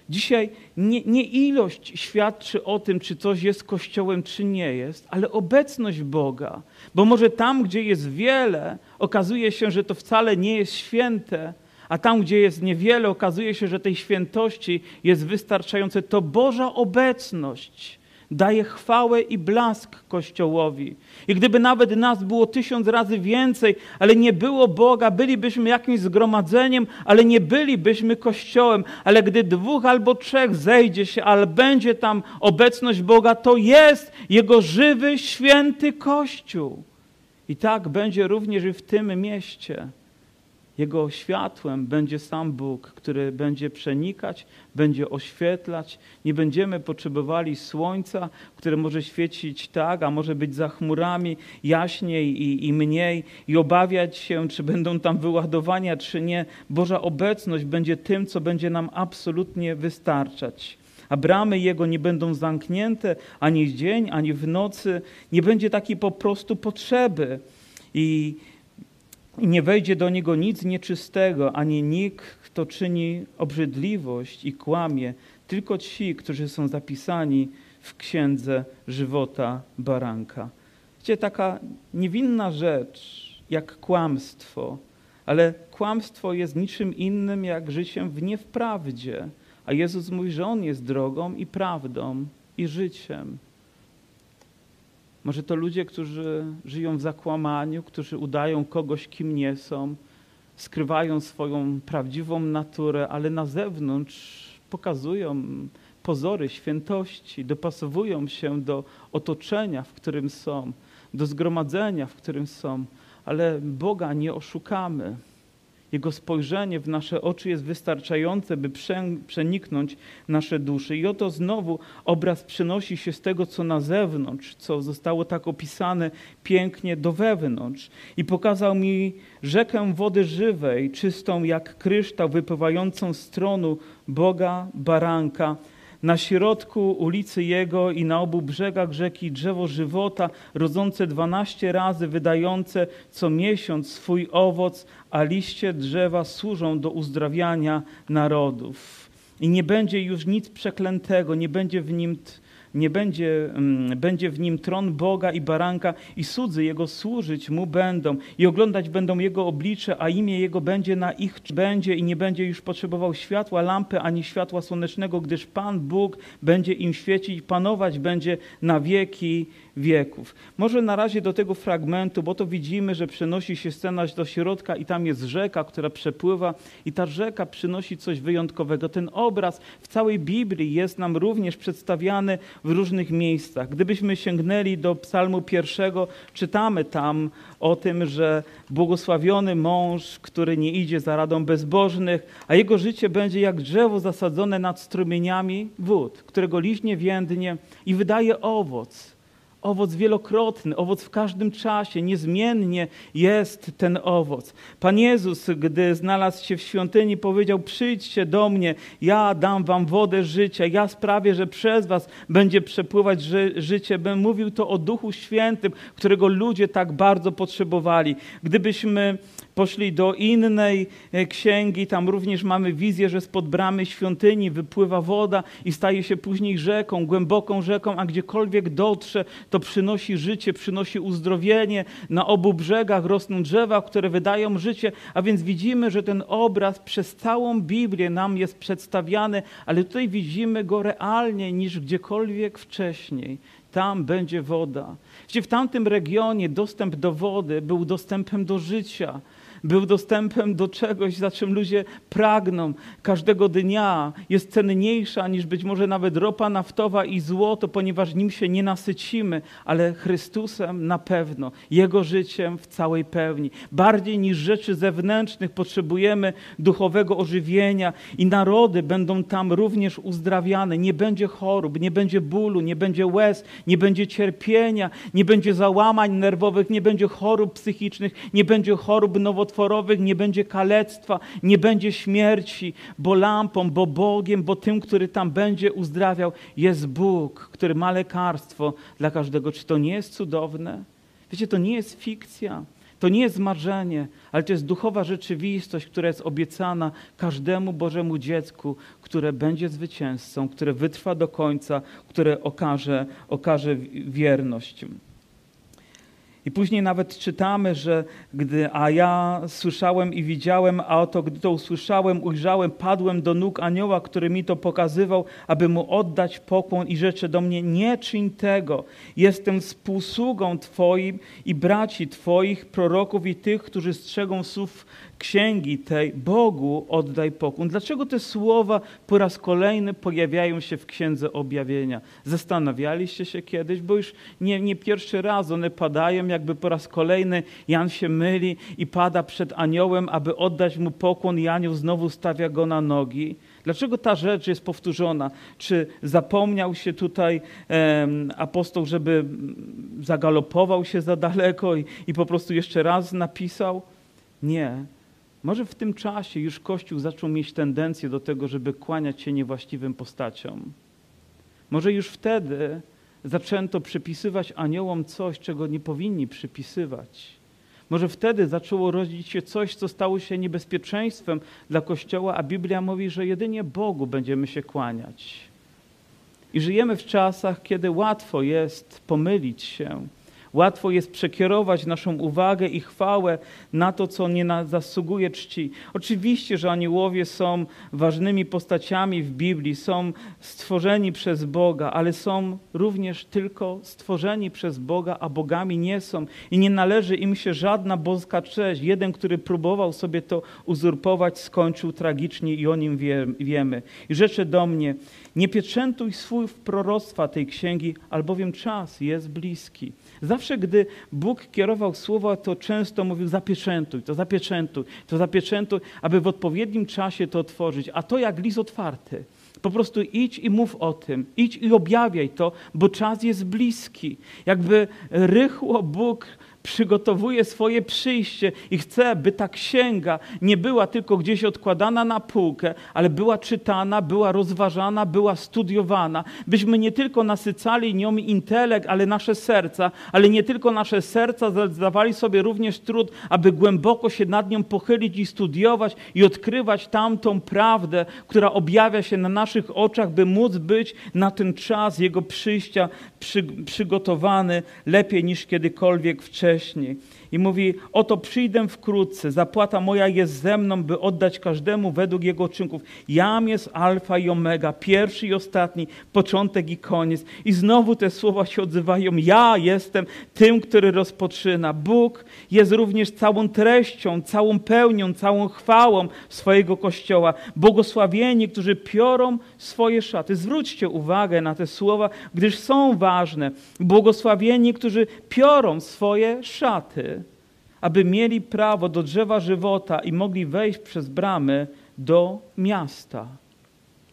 Dzisiaj nie, nie, ilość świadczy o tym, czy coś jest kościołem, czy nie jest, ale obecność Boga. Bo może tam, gdzie jest wiele, okazuje się, że to wcale nie jest święte, a tam, gdzie jest niewiele, okazuje się, że tej świętości jest wystarczające. To Boża obecność daje chwałę i blask Kościołowi. I gdyby nawet nas było tysiąc razy więcej, ale nie było Boga, bylibyśmy jakimś zgromadzeniem, ale nie bylibyśmy Kościołem. Ale gdy dwóch albo trzech zejdzie się, ale będzie tam obecność Boga, to jest Jego żywy, święty Kościół. I tak będzie również i w tym mieście. Jego światłem będzie sam Bóg, który będzie przenikać, będzie oświetlać. Nie będziemy potrzebowali słońca, które może świecić tak, a może być za chmurami jaśniej i, i mniej, i obawiać się, czy będą tam wyładowania, czy nie. Boża obecność będzie tym, co będzie nam absolutnie wystarczać a bramy Jego nie będą zamknięte ani w dzień, ani w nocy. Nie będzie takiej po prostu potrzeby. I i nie wejdzie do niego nic nieczystego, ani nikt, kto czyni obrzydliwość i kłamie, tylko ci, którzy są zapisani w księdze żywota baranka. Wiecie, taka niewinna rzecz, jak kłamstwo, ale kłamstwo jest niczym innym jak życiem w niewprawdzie. A Jezus mówi, że On jest drogą i prawdą i życiem. Może to ludzie, którzy żyją w zakłamaniu, którzy udają kogoś, kim nie są, skrywają swoją prawdziwą naturę, ale na zewnątrz pokazują pozory świętości, dopasowują się do otoczenia, w którym są, do zgromadzenia, w którym są, ale Boga nie oszukamy. Jego spojrzenie w nasze oczy jest wystarczające, by przeniknąć nasze dusze. I oto znowu obraz przenosi się z tego, co na zewnątrz, co zostało tak opisane pięknie do wewnątrz. I pokazał mi rzekę wody żywej, czystą jak kryształ, wypływającą z tronu Boga, baranka, na środku ulicy Jego i na obu brzegach rzeki drzewo żywota, rodzące dwanaście razy, wydające co miesiąc swój owoc, a liście drzewa służą do uzdrawiania narodów. I nie będzie już nic przeklętego, nie będzie w nim nie będzie, mm, będzie w nim tron Boga i baranka i cudzy Jego służyć Mu będą i oglądać będą Jego oblicze, a imię Jego będzie na ich będzie i nie będzie już potrzebował światła lampy ani światła słonecznego, gdyż Pan Bóg będzie im świecić, panować będzie na wieki wieków. Może na razie do tego fragmentu, bo to widzimy, że przenosi się scena do środka i tam jest rzeka, która przepływa i ta rzeka przynosi coś wyjątkowego. Ten obraz w całej Biblii jest nam również przedstawiany w różnych miejscach. Gdybyśmy sięgnęli do psalmu pierwszego, czytamy tam o tym, że błogosławiony mąż, który nie idzie za radą bezbożnych, a jego życie będzie jak drzewo zasadzone nad strumieniami wód, którego liźnie więdnie i wydaje owoc owoc wielokrotny, owoc w każdym czasie, niezmiennie jest ten owoc. Pan Jezus, gdy znalazł się w świątyni, powiedział: Przyjdźcie do mnie, ja dam wam wodę życia, ja sprawię, że przez was będzie przepływać ży życie. Bym mówił to o Duchu Świętym, którego ludzie tak bardzo potrzebowali. Gdybyśmy poszli do innej e, księgi, tam również mamy wizję, że spod bramy świątyni wypływa woda i staje się później rzeką, głęboką rzeką, a gdziekolwiek dotrze, to przynosi życie, przynosi uzdrowienie. Na obu brzegach rosną drzewa, które wydają życie, a więc widzimy, że ten obraz przez całą Biblię nam jest przedstawiany, ale tutaj widzimy go realnie niż gdziekolwiek wcześniej. Tam będzie woda. Gdzie w tamtym regionie dostęp do wody był dostępem do życia był dostępem do czegoś, za czym ludzie pragną każdego dnia, jest cenniejsza niż być może nawet ropa naftowa i złoto, ponieważ nim się nie nasycimy, ale Chrystusem na pewno, Jego życiem w całej pełni. Bardziej niż rzeczy zewnętrznych potrzebujemy duchowego ożywienia i narody będą tam również uzdrawiane. Nie będzie chorób, nie będzie bólu, nie będzie łez, nie będzie cierpienia, nie będzie załamań nerwowych, nie będzie chorób psychicznych, nie będzie chorób nowotworowych, nie będzie kalectwa, nie będzie śmierci, bo lampą, bo Bogiem, bo tym, który tam będzie uzdrawiał, jest Bóg, który ma lekarstwo dla każdego. Czy to nie jest cudowne? Wiecie, to nie jest fikcja. To nie jest marzenie, ale to jest duchowa rzeczywistość, która jest obiecana każdemu Bożemu dziecku, które będzie zwycięzcą, które wytrwa do końca, które okaże, okaże wierność. I później nawet czytamy, że gdy, a ja słyszałem i widziałem, a oto gdy to usłyszałem, ujrzałem, padłem do nóg anioła, który mi to pokazywał, aby mu oddać pokłon i rzeczy do mnie, nie czyń tego. Jestem współsługą Twoim i braci Twoich, proroków i tych, którzy strzegą słów księgi tej Bogu oddaj pokłon. Dlaczego te słowa po raz kolejny pojawiają się w księdze objawienia? Zastanawialiście się kiedyś, bo już nie, nie pierwszy raz one padają jakby po raz kolejny Jan się myli i pada przed aniołem, aby oddać mu pokłon i anioł znowu stawia go na nogi. Dlaczego ta rzecz jest powtórzona? Czy zapomniał się tutaj apostoł, żeby zagalopował się za daleko i, i po prostu jeszcze raz napisał? Nie. Może w tym czasie już Kościół zaczął mieć tendencję do tego, żeby kłaniać się niewłaściwym postaciom. Może już wtedy zaczęto przypisywać aniołom coś, czego nie powinni przypisywać. Może wtedy zaczęło rodzić się coś, co stało się niebezpieczeństwem dla Kościoła, a Biblia mówi, że jedynie Bogu będziemy się kłaniać. I żyjemy w czasach, kiedy łatwo jest pomylić się, Łatwo jest przekierować naszą uwagę i chwałę na to, co nie zasługuje czci. Oczywiście, że aniołowie są ważnymi postaciami w Biblii, są stworzeni przez Boga, ale są również tylko stworzeni przez Boga, a bogami nie są. I nie należy im się żadna boska cześć. Jeden, który próbował sobie to uzurpować, skończył tragicznie i o nim wie, wiemy. I rzeczy do mnie, nie pieczętuj swój proroctwa tej księgi, albowiem czas jest bliski. Zawsze, gdy Bóg kierował słowa, to często mówił zapieczętuj, to zapieczętuj, to zapieczętuj, aby w odpowiednim czasie to otworzyć. A to jak list otwarty. Po prostu idź i mów o tym, idź i objawiaj to, bo czas jest bliski. Jakby rychło Bóg przygotowuje swoje przyjście i chce, by ta księga nie była tylko gdzieś odkładana na półkę, ale była czytana, była rozważana, była studiowana, byśmy nie tylko nasycali nią intelekt, ale nasze serca, ale nie tylko nasze serca zdawali sobie również trud, aby głęboko się nad nią pochylić i studiować i odkrywać tamtą prawdę, która objawia się na naszych oczach, by móc być na ten czas Jego przyjścia przy, przygotowany lepiej niż kiedykolwiek wcześniej. hriešni. I mówi: Oto przyjdę wkrótce, zapłata moja jest ze mną, by oddać każdemu według jego czynków. Jam jest Alfa i Omega, pierwszy i ostatni, początek i koniec. I znowu te słowa się odzywają: Ja jestem tym, który rozpoczyna. Bóg jest również całą treścią, całą pełnią, całą chwałą swojego kościoła. Błogosławieni, którzy piorą swoje szaty. Zwróćcie uwagę na te słowa, gdyż są ważne. Błogosławieni, którzy piorą swoje szaty aby mieli prawo do drzewa żywota i mogli wejść przez bramy do miasta.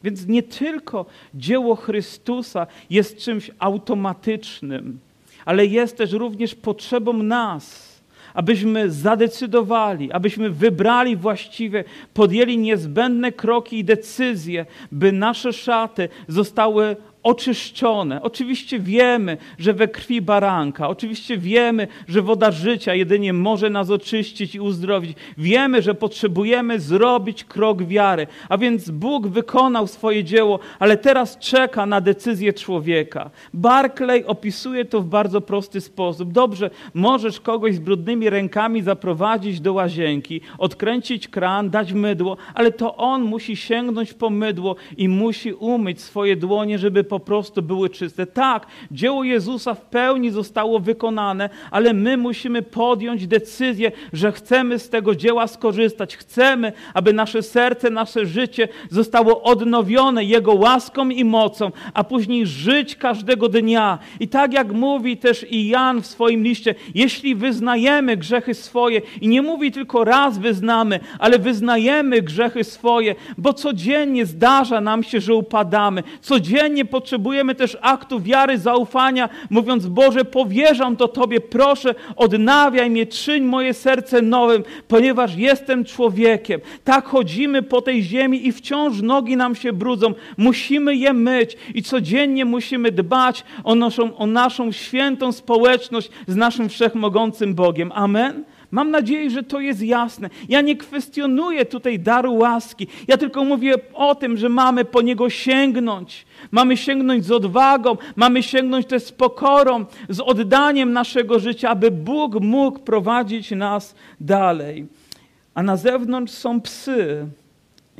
Więc nie tylko dzieło Chrystusa jest czymś automatycznym, ale jest też również potrzebą nas, abyśmy zadecydowali, abyśmy wybrali właściwie, podjęli niezbędne kroki i decyzje, by nasze szaty zostały oczyszczone. Oczywiście wiemy, że we krwi baranka, oczywiście wiemy, że woda życia jedynie może nas oczyścić i uzdrowić. Wiemy, że potrzebujemy zrobić krok wiary, a więc Bóg wykonał swoje dzieło, ale teraz czeka na decyzję człowieka. Barclay opisuje to w bardzo prosty sposób. Dobrze, możesz kogoś z brudnymi rękami zaprowadzić do łazienki, odkręcić kran, dać mydło, ale to on musi sięgnąć po mydło i musi umyć swoje dłonie, żeby po prostu były czyste. Tak, dzieło Jezusa w pełni zostało wykonane, ale my musimy podjąć decyzję, że chcemy z tego dzieła skorzystać. Chcemy, aby nasze serce, nasze życie zostało odnowione Jego łaską i mocą, a później żyć każdego dnia. I tak jak mówi też i Jan w swoim liście, jeśli wyznajemy grzechy swoje, i nie mówi tylko raz wyznamy, ale wyznajemy grzechy swoje, bo codziennie zdarza nam się, że upadamy. Codziennie potrzebujemy też aktu wiary, zaufania, mówiąc: Boże, powierzam to Tobie, proszę, odnawiaj mnie, czyń moje serce nowym, ponieważ jestem człowiekiem. Tak chodzimy po tej ziemi i wciąż nogi nam się brudzą. Musimy je myć i codziennie musimy dbać o naszą, o naszą świętą społeczność z naszym wszechmogącym Bogiem. Amen. Mam nadzieję, że to jest jasne. Ja nie kwestionuję tutaj daru łaski. Ja tylko mówię o tym, że mamy po niego sięgnąć. Mamy sięgnąć z odwagą, mamy sięgnąć też z pokorą, z oddaniem naszego życia, aby Bóg mógł prowadzić nas dalej. A na zewnątrz są psy,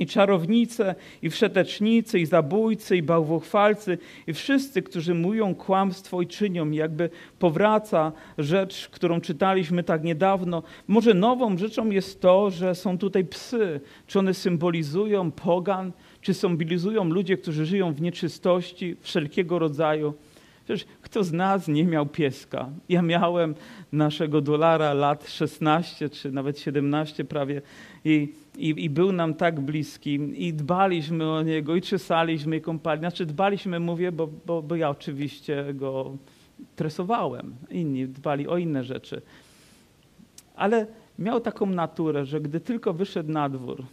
i czarownice, i wszetecznicy, i zabójcy, i bałwochwalcy, i wszyscy, którzy mówią kłamstwo i czynią. Jakby powraca rzecz, którą czytaliśmy tak niedawno. Może nową rzeczą jest to, że są tutaj psy. Czy one symbolizują pogan, czy symbolizują ludzie, którzy żyją w nieczystości wszelkiego rodzaju. Przecież kto z nas nie miał pieska? Ja miałem naszego dolara lat 16 czy nawet 17 prawie i, i, i był nam tak bliski i dbaliśmy o niego i czesaliśmy i kąpali. Znaczy dbaliśmy, mówię, bo, bo, bo ja oczywiście go tresowałem. Inni dbali o inne rzeczy. Ale miał taką naturę, że gdy tylko wyszedł na dwór,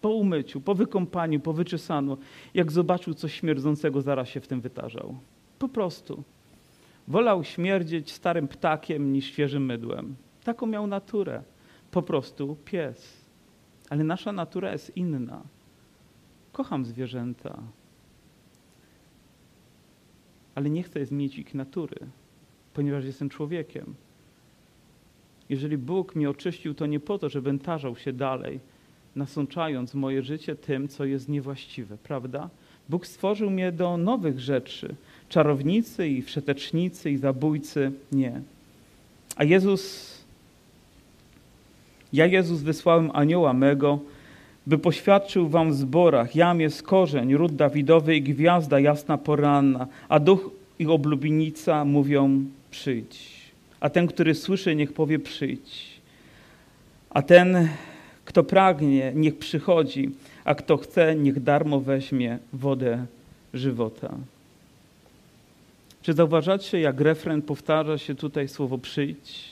po umyciu, po wykąpaniu, po wyczesaniu, jak zobaczył coś śmierdzącego, zaraz się w tym wytarzał. Po prostu. Wolał śmierdzieć starym ptakiem niż świeżym mydłem. Taką miał naturę. Po prostu pies. Ale nasza natura jest inna. Kocham zwierzęta, ale nie chcę zmienić ich natury, ponieważ jestem człowiekiem. Jeżeli Bóg mnie oczyścił, to nie po to, żebym tarzał się dalej, nasączając moje życie tym, co jest niewłaściwe, prawda? Bóg stworzył mnie do nowych rzeczy. Czarownicy i wszetecznicy i zabójcy nie. A Jezus, ja Jezus wysłałem anioła mego, by poświadczył wam w zborach, jam jest korzeń, ród Dawidowy i gwiazda jasna poranna, a duch i oblubienica mówią przyjdź. A ten, który słyszy, niech powie przyjdź. A ten, kto pragnie, niech przychodzi, a kto chce, niech darmo weźmie wodę żywota. Czy zauważacie, jak refren powtarza się tutaj słowo przyjdź,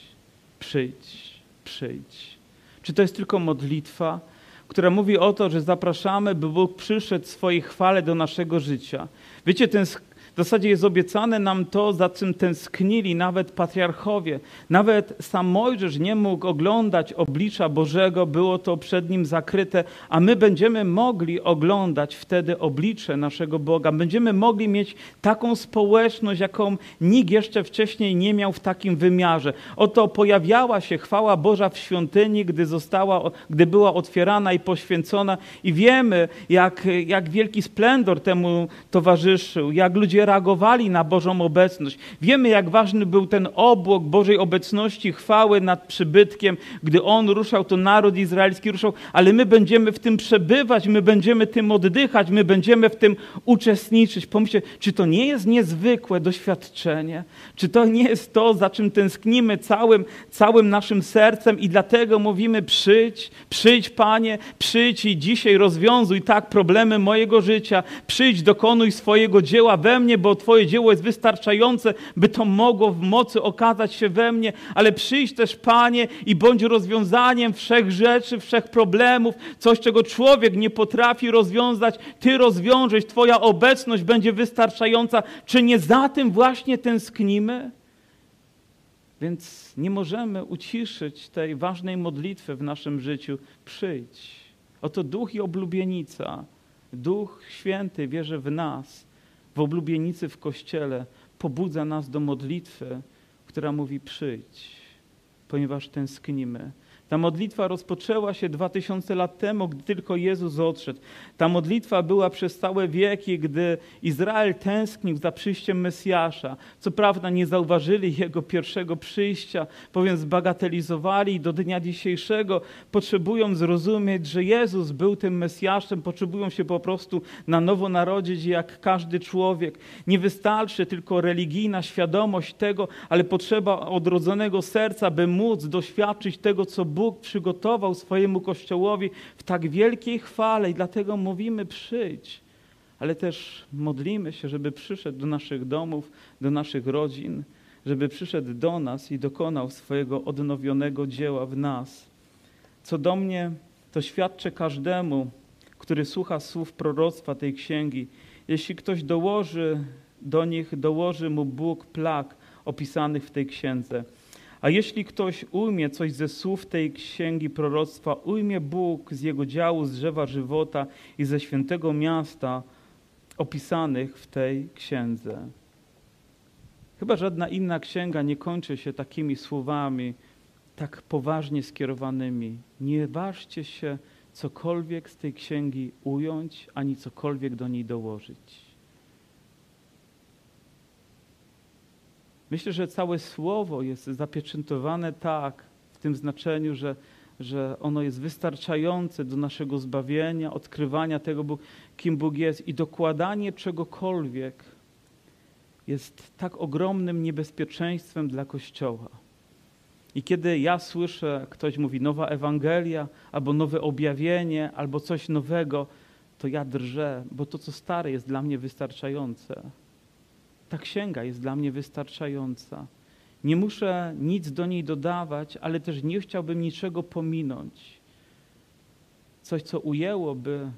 przyjdź, przyjdź? Czy to jest tylko modlitwa, która mówi o to, że zapraszamy, by Bóg przyszedł w swojej chwale do naszego życia? Wiecie, ten w zasadzie jest obiecane nam to, za czym tęsknili nawet patriarchowie. Nawet sam Mojżesz nie mógł oglądać oblicza Bożego, było to przed nim zakryte, a my będziemy mogli oglądać wtedy oblicze naszego Boga. Będziemy mogli mieć taką społeczność, jaką nikt jeszcze wcześniej nie miał w takim wymiarze. Oto pojawiała się chwała Boża w świątyni, gdy, została, gdy była otwierana i poświęcona i wiemy, jak, jak wielki splendor temu towarzyszył, jak ludzie reagowali na Bożą obecność. Wiemy, jak ważny był ten obłok Bożej obecności, chwały nad przybytkiem. Gdy On ruszał, to naród izraelski ruszał, ale my będziemy w tym przebywać, my będziemy tym oddychać, my będziemy w tym uczestniczyć. Pomyślcie, czy to nie jest niezwykłe doświadczenie? Czy to nie jest to, za czym tęsknimy całym, całym naszym sercem i dlatego mówimy przyjdź, przyjdź Panie, przyjdź i dzisiaj rozwiązuj tak problemy mojego życia, przyjdź, dokonuj swojego dzieła we mnie, mnie, bo Twoje dzieło jest wystarczające, by to mogło w mocy okazać się we mnie, ale przyjdź też, Panie, i bądź rozwiązaniem wszech rzeczy, wszech problemów, coś, czego człowiek nie potrafi rozwiązać, Ty rozwiążesz, Twoja obecność będzie wystarczająca. Czy nie za tym właśnie tęsknimy? Więc nie możemy uciszyć tej ważnej modlitwy w naszym życiu. Przyjdź. Oto duch i oblubienica. Duch Święty wierzy w nas w oblubienicy w kościele pobudza nas do modlitwy, która mówi przyjdź, ponieważ tęsknimy. Ta modlitwa rozpoczęła się dwa tysiące lat temu, gdy tylko Jezus odszedł. Ta modlitwa była przez całe wieki, gdy Izrael tęsknił za przyjściem Mesjasza. Co prawda nie zauważyli Jego pierwszego przyjścia, bowiem zbagatelizowali i do dnia dzisiejszego potrzebują zrozumieć, że Jezus był tym Mesjaszem, potrzebują się po prostu na nowo narodzić jak każdy człowiek. Nie wystarczy tylko religijna świadomość tego, ale potrzeba odrodzonego serca, by móc doświadczyć tego, co Bóg Bóg przygotował swojemu Kościołowi w tak wielkiej chwale i dlatego mówimy przyjdź, ale też modlimy się, żeby przyszedł do naszych domów, do naszych rodzin, żeby przyszedł do nas i dokonał swojego odnowionego dzieła w nas. Co do mnie, to świadczę każdemu, który słucha słów proroctwa tej księgi. Jeśli ktoś dołoży do nich, dołoży mu Bóg plag opisanych w tej księdze. A jeśli ktoś ujmie coś ze słów tej księgi proroctwa, ujmie Bóg z jego działu, z drzewa żywota i ze świętego miasta opisanych w tej księdze. Chyba żadna inna księga nie kończy się takimi słowami, tak poważnie skierowanymi. Nie ważcie się cokolwiek z tej księgi ująć, ani cokolwiek do niej dołożyć. Myślę, że całe słowo jest zapieczętowane tak, w tym znaczeniu, że, że ono jest wystarczające do naszego zbawienia, odkrywania tego, kim Bóg jest i dokładanie czegokolwiek jest tak ogromnym niebezpieczeństwem dla Kościoła. I kiedy ja słyszę, ktoś mówi nowa Ewangelia, albo nowe objawienie, albo coś nowego, to ja drżę, bo to, co stare, jest dla mnie wystarczające. Ta księga jest dla mnie wystarczająca. Nie muszę nic do niej dodawać, ale też nie chciałbym niczego pominąć. Coś, co ujęłoby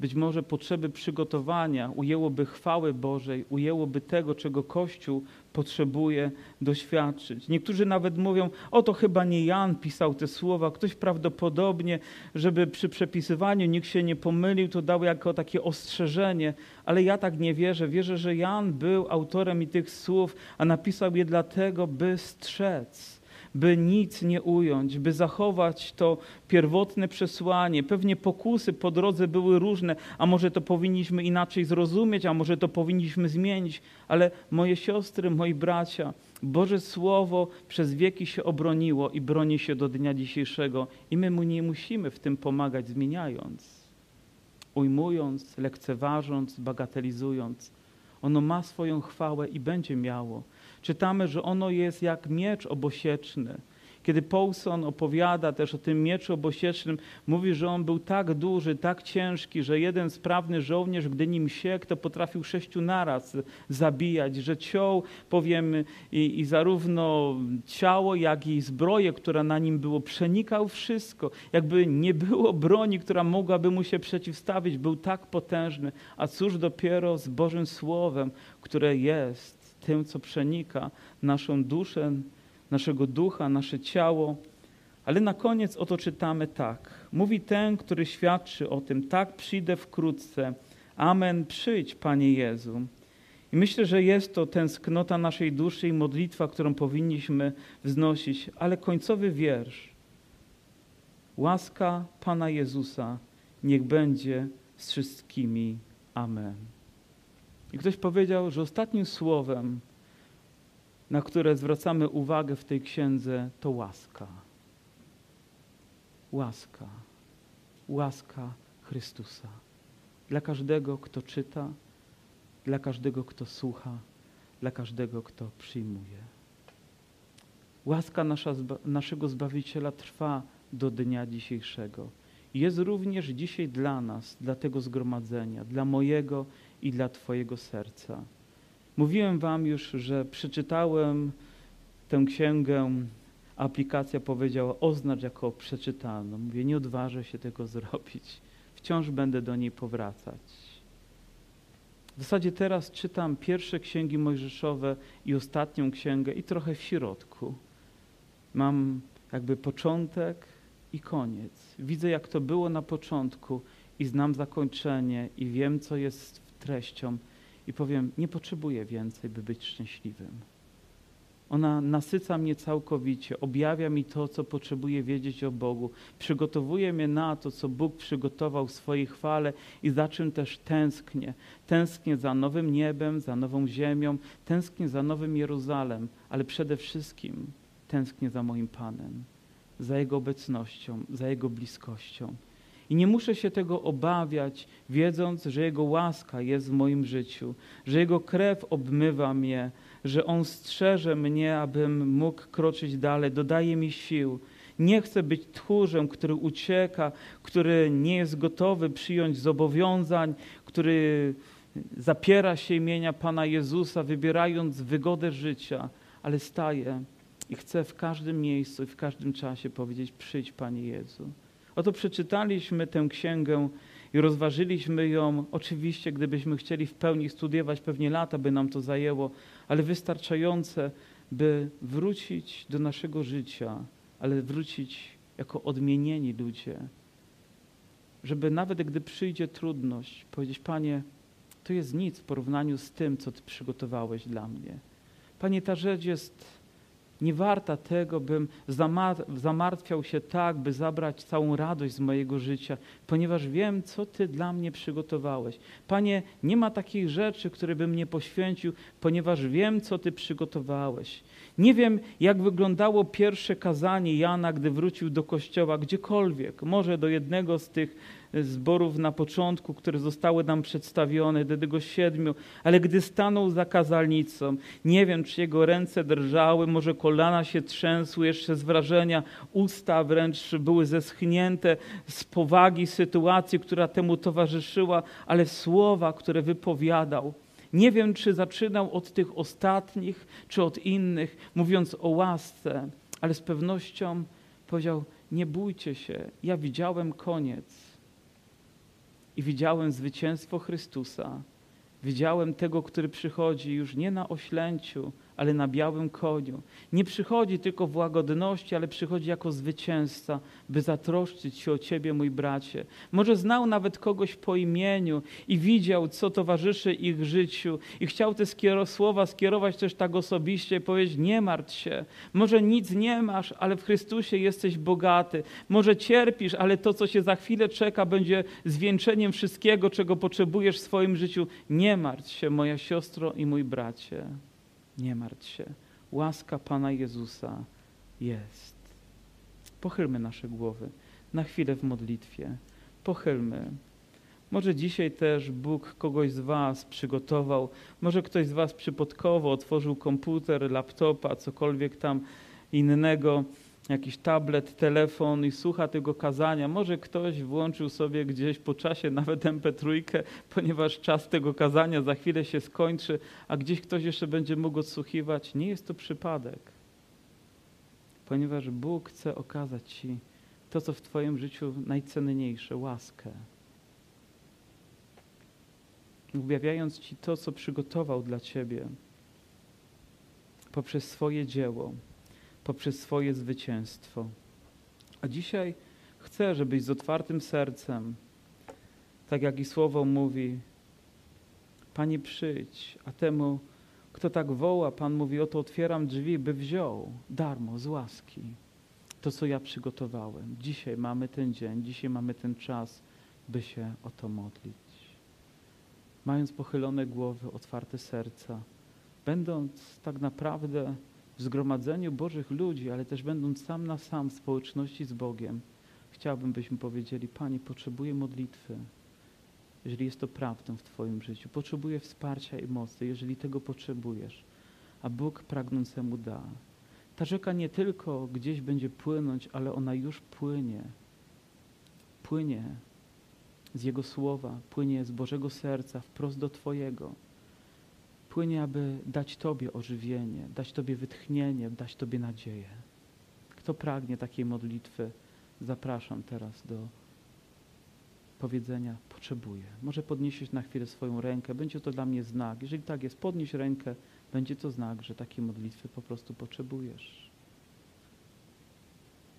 być może potrzeby przygotowania, ujęłoby chwały Bożej, ujęłoby tego, czego Kościół potrzebuje doświadczyć. Niektórzy nawet mówią, o to chyba nie Jan pisał te słowa, ktoś prawdopodobnie, żeby przy przepisywaniu nikt się nie pomylił, to dał jako takie ostrzeżenie, ale ja tak nie wierzę. Wierzę, że Jan był autorem i tych słów, a napisał je dlatego, by strzec by nic nie ująć, by zachować to pierwotne przesłanie. Pewnie pokusy po drodze były różne, a może to powinniśmy inaczej zrozumieć, a może to powinniśmy zmienić, ale moje siostry, moi bracia, Boże Słowo przez wieki się obroniło i broni się do dnia dzisiejszego i my mu nie musimy w tym pomagać, zmieniając, ujmując, lekceważąc, bagatelizując. Ono ma swoją chwałę i będzie miało czytamy, że ono jest jak miecz obosieczny. Kiedy Paulson opowiada też o tym mieczu obosiecznym, mówi, że on był tak duży, tak ciężki, że jeden sprawny żołnierz, gdy nim siekł, to potrafił sześciu naraz zabijać, że ciął, powiem, i, i zarówno ciało, jak i zbroję, która na nim było, przenikał wszystko. Jakby nie było broni, która mogłaby mu się przeciwstawić, był tak potężny. A cóż dopiero z Bożym Słowem, które jest tym, co przenika naszą duszę, naszego ducha, nasze ciało. Ale na koniec oto czytamy tak. Mówi ten, który świadczy o tym, tak przyjdę wkrótce. Amen, przyjdź, Panie Jezu. I myślę, że jest to tęsknota naszej duszy i modlitwa, którą powinniśmy wznosić, ale końcowy wiersz. Łaska Pana Jezusa niech będzie z wszystkimi. Amen. I ktoś powiedział, że ostatnim słowem, na które zwracamy uwagę w tej księdze, to łaska. Łaska. Łaska Chrystusa. Dla każdego, kto czyta, dla każdego, kto słucha, dla każdego, kto przyjmuje. Łaska nasza, naszego Zbawiciela trwa do dnia dzisiejszego. Jest również dzisiaj dla nas, dla tego zgromadzenia, dla mojego i dla Twojego serca. Mówiłem Wam już, że przeczytałem tę księgę, aplikacja powiedziała oznacz jako przeczytaną. Mówię, nie odważę się tego zrobić. Wciąż będę do niej powracać. W zasadzie teraz czytam pierwsze księgi mojżeszowe i ostatnią księgę i trochę w środku. Mam jakby początek i koniec. Widzę, jak to było na początku i znam zakończenie i wiem, co jest treścią i powiem, nie potrzebuję więcej, by być szczęśliwym. Ona nasyca mnie całkowicie, objawia mi to, co potrzebuję wiedzieć o Bogu, przygotowuje mnie na to, co Bóg przygotował w swojej chwale i za czym też tęsknię. Tęsknię za nowym niebem, za nową ziemią, tęsknię za nowym Jeruzalem, ale przede wszystkim tęsknię za moim Panem, za Jego obecnością, za Jego bliskością. I nie muszę się tego obawiać, wiedząc, że Jego łaska jest w moim życiu, że Jego krew obmywa mnie, że On strzeże mnie, abym mógł kroczyć dalej, dodaje mi sił. Nie chcę być tchórzem, który ucieka, który nie jest gotowy przyjąć zobowiązań, który zapiera się imienia Pana Jezusa, wybierając wygodę życia, ale staję i chcę w każdym miejscu i w każdym czasie powiedzieć: Przyjdź, Panie Jezu. Oto przeczytaliśmy tę księgę i rozważyliśmy ją. Oczywiście, gdybyśmy chcieli w pełni studiować, pewnie lata by nam to zajęło, ale wystarczające, by wrócić do naszego życia, ale wrócić jako odmienieni ludzie. Żeby nawet gdy przyjdzie trudność, powiedzieć: Panie, to jest nic w porównaniu z tym, co Ty przygotowałeś dla mnie. Panie, ta rzecz jest nie warta tego, bym zamartwiał się tak, by zabrać całą radość z mojego życia, ponieważ wiem, co Ty dla mnie przygotowałeś. Panie, nie ma takich rzeczy, które bym nie poświęcił, ponieważ wiem, co Ty przygotowałeś. Nie wiem, jak wyglądało pierwsze kazanie Jana, gdy wrócił do kościoła, gdziekolwiek, może do jednego z tych zborów na początku, które zostały nam przedstawione, do tego siedmiu, ale gdy stanął za kazalnicą, nie wiem, czy jego ręce drżały, może kolana się trzęsły jeszcze z wrażenia, usta wręcz były zeschnięte z powagi sytuacji, która temu towarzyszyła, ale słowa, które wypowiadał, nie wiem, czy zaczynał od tych ostatnich, czy od innych, mówiąc o łasce, ale z pewnością powiedział: Nie bójcie się, ja widziałem koniec i widziałem zwycięstwo Chrystusa. Widziałem tego, który przychodzi już nie na oślęciu, ale na białym koniu. Nie przychodzi tylko w łagodności, ale przychodzi jako zwycięzca, by zatroszczyć się o Ciebie, mój bracie. Może znał nawet kogoś po imieniu i widział, co towarzyszy ich życiu i chciał te słowa skierować też tak osobiście i powiedzieć, nie martw się. Może nic nie masz, ale w Chrystusie jesteś bogaty. Może cierpisz, ale to, co się za chwilę czeka, będzie zwieńczeniem wszystkiego, czego potrzebujesz w swoim życiu. Nie martw się, moja siostro i mój bracie. Nie martw się. Łaska Pana Jezusa jest. Pochylmy nasze głowy na chwilę w modlitwie. Pochylmy. Może dzisiaj też Bóg kogoś z Was przygotował, może ktoś z Was przypadkowo otworzył komputer, laptopa, cokolwiek tam innego jakiś tablet, telefon i słucha tego kazania. Może ktoś włączył sobie gdzieś po czasie nawet MP3, ponieważ czas tego kazania za chwilę się skończy, a gdzieś ktoś jeszcze będzie mógł odsłuchiwać. Nie jest to przypadek, ponieważ Bóg chce okazać Ci to, co w Twoim życiu najcenniejsze łaskę. Objawiając Ci to, co przygotował dla Ciebie poprzez swoje dzieło poprzez swoje zwycięstwo. A dzisiaj chcę, żebyś z otwartym sercem, tak jak i słowo mówi, Panie przyjdź, a temu, kto tak woła, Pan mówi, oto otwieram drzwi, by wziął darmo, z łaski, to, co ja przygotowałem. Dzisiaj mamy ten dzień, dzisiaj mamy ten czas, by się o to modlić. Mając pochylone głowy, otwarte serca, będąc tak naprawdę w zgromadzeniu Bożych ludzi, ale też będąc sam na sam w społeczności z Bogiem, chciałbym, byśmy powiedzieli, Panie, potrzebuję modlitwy, jeżeli jest to prawdą w Twoim życiu. Potrzebuję wsparcia i mocy, jeżeli tego potrzebujesz, a Bóg pragnącemu da. Ta rzeka nie tylko gdzieś będzie płynąć, ale ona już płynie. Płynie z Jego słowa, płynie z Bożego serca wprost do Twojego płynie, aby dać Tobie ożywienie, dać Tobie wytchnienie, dać Tobie nadzieję. Kto pragnie takiej modlitwy, zapraszam teraz do powiedzenia potrzebuję. Może podniesiesz na chwilę swoją rękę, będzie to dla mnie znak. Jeżeli tak jest, podnieś rękę, będzie to znak, że takiej modlitwy po prostu potrzebujesz.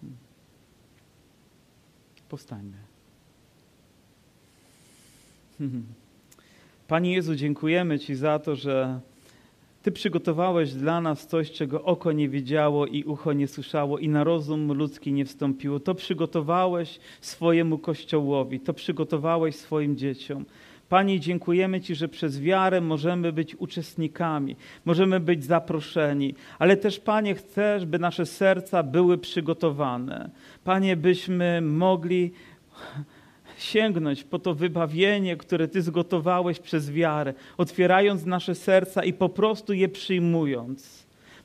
Hmm. Powstańmy. Panie Jezu, dziękujemy Ci za to, że Ty przygotowałeś dla nas coś, czego oko nie widziało i ucho nie słyszało i na rozum ludzki nie wstąpiło. To przygotowałeś swojemu Kościołowi, to przygotowałeś swoim dzieciom. Panie, dziękujemy Ci, że przez wiarę możemy być uczestnikami, możemy być zaproszeni, ale też, Panie, chcesz, by nasze serca były przygotowane. Panie, byśmy mogli sięgnąć po to wybawienie, które Ty zgotowałeś przez wiarę, otwierając nasze serca i po prostu je przyjmując.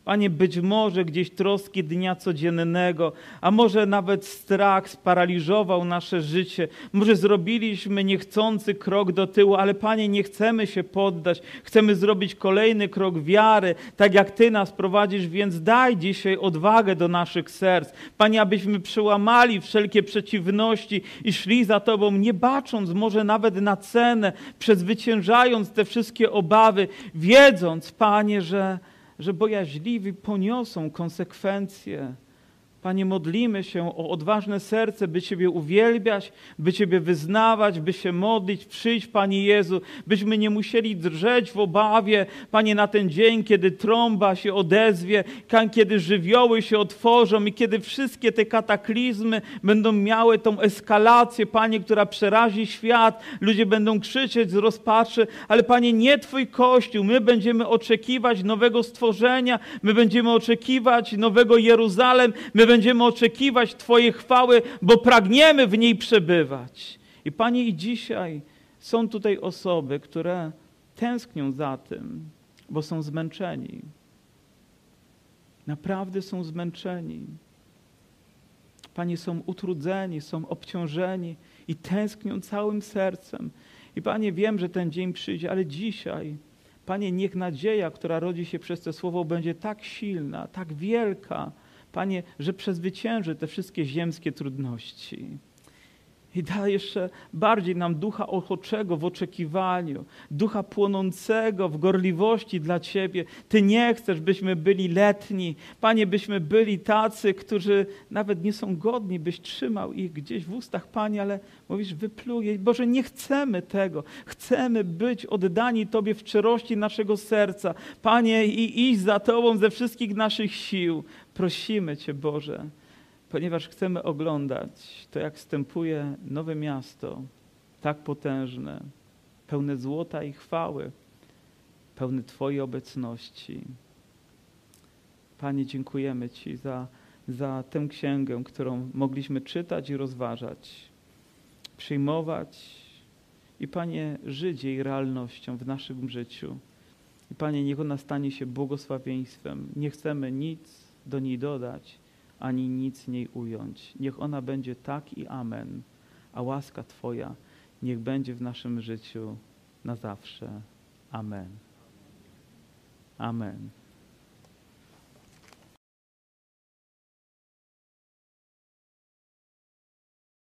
Panie, być może gdzieś troski dnia codziennego, a może nawet strach sparaliżował nasze życie. Może zrobiliśmy niechcący krok do tyłu, ale Panie, nie chcemy się poddać. Chcemy zrobić kolejny krok wiary, tak jak Ty nas prowadzisz, więc daj dzisiaj odwagę do naszych serc. Panie, abyśmy przełamali wszelkie przeciwności i szli za Tobą, nie bacząc może nawet na cenę, przezwyciężając te wszystkie obawy, wiedząc, Panie, że że bojaźliwi poniosą konsekwencje. Panie, modlimy się o odważne serce, by Ciebie uwielbiać, by Ciebie wyznawać, by się modlić. Przyjdź, Panie Jezu, byśmy nie musieli drżeć w obawie, Panie, na ten dzień, kiedy trąba się odezwie, kiedy żywioły się otworzą i kiedy wszystkie te kataklizmy będą miały tą eskalację, Panie, która przerazi świat. Ludzie będą krzyczeć z rozpaczy, ale Panie, nie Twój Kościół. My będziemy oczekiwać nowego stworzenia, my będziemy oczekiwać nowego Jeruzalem, my będziemy oczekiwać Twojej chwały, bo pragniemy w niej przebywać. I Panie, i dzisiaj są tutaj osoby, które tęsknią za tym, bo są zmęczeni. Naprawdę są zmęczeni. Panie, są utrudzeni, są obciążeni i tęsknią całym sercem. I Panie, wiem, że ten dzień przyjdzie, ale dzisiaj, Panie, niech nadzieja, która rodzi się przez to słowo, będzie tak silna, tak wielka, Panie, że przezwycięży te wszystkie ziemskie trudności. I da jeszcze bardziej nam ducha ochoczego w oczekiwaniu, ducha płonącego w gorliwości dla Ciebie. Ty nie chcesz, byśmy byli letni. Panie, byśmy byli tacy, którzy nawet nie są godni, byś trzymał ich gdzieś w ustach, Panie, ale mówisz, wypluje. Boże, nie chcemy tego. Chcemy być oddani Tobie w szczerości naszego serca. Panie, i iść za Tobą ze wszystkich naszych sił. Prosimy Cię, Boże ponieważ chcemy oglądać to, jak wstępuje nowe miasto, tak potężne, pełne złota i chwały, pełne Twojej obecności. Panie, dziękujemy Ci za, za tę księgę, którą mogliśmy czytać i rozważać, przyjmować i Panie, żyć jej realnością w naszym życiu. I Panie, niech ona stanie się błogosławieństwem. Nie chcemy nic do niej dodać, ani nic niej ująć. Niech ona będzie tak i amen, a łaska Twoja niech będzie w naszym życiu na zawsze. Amen. Amen.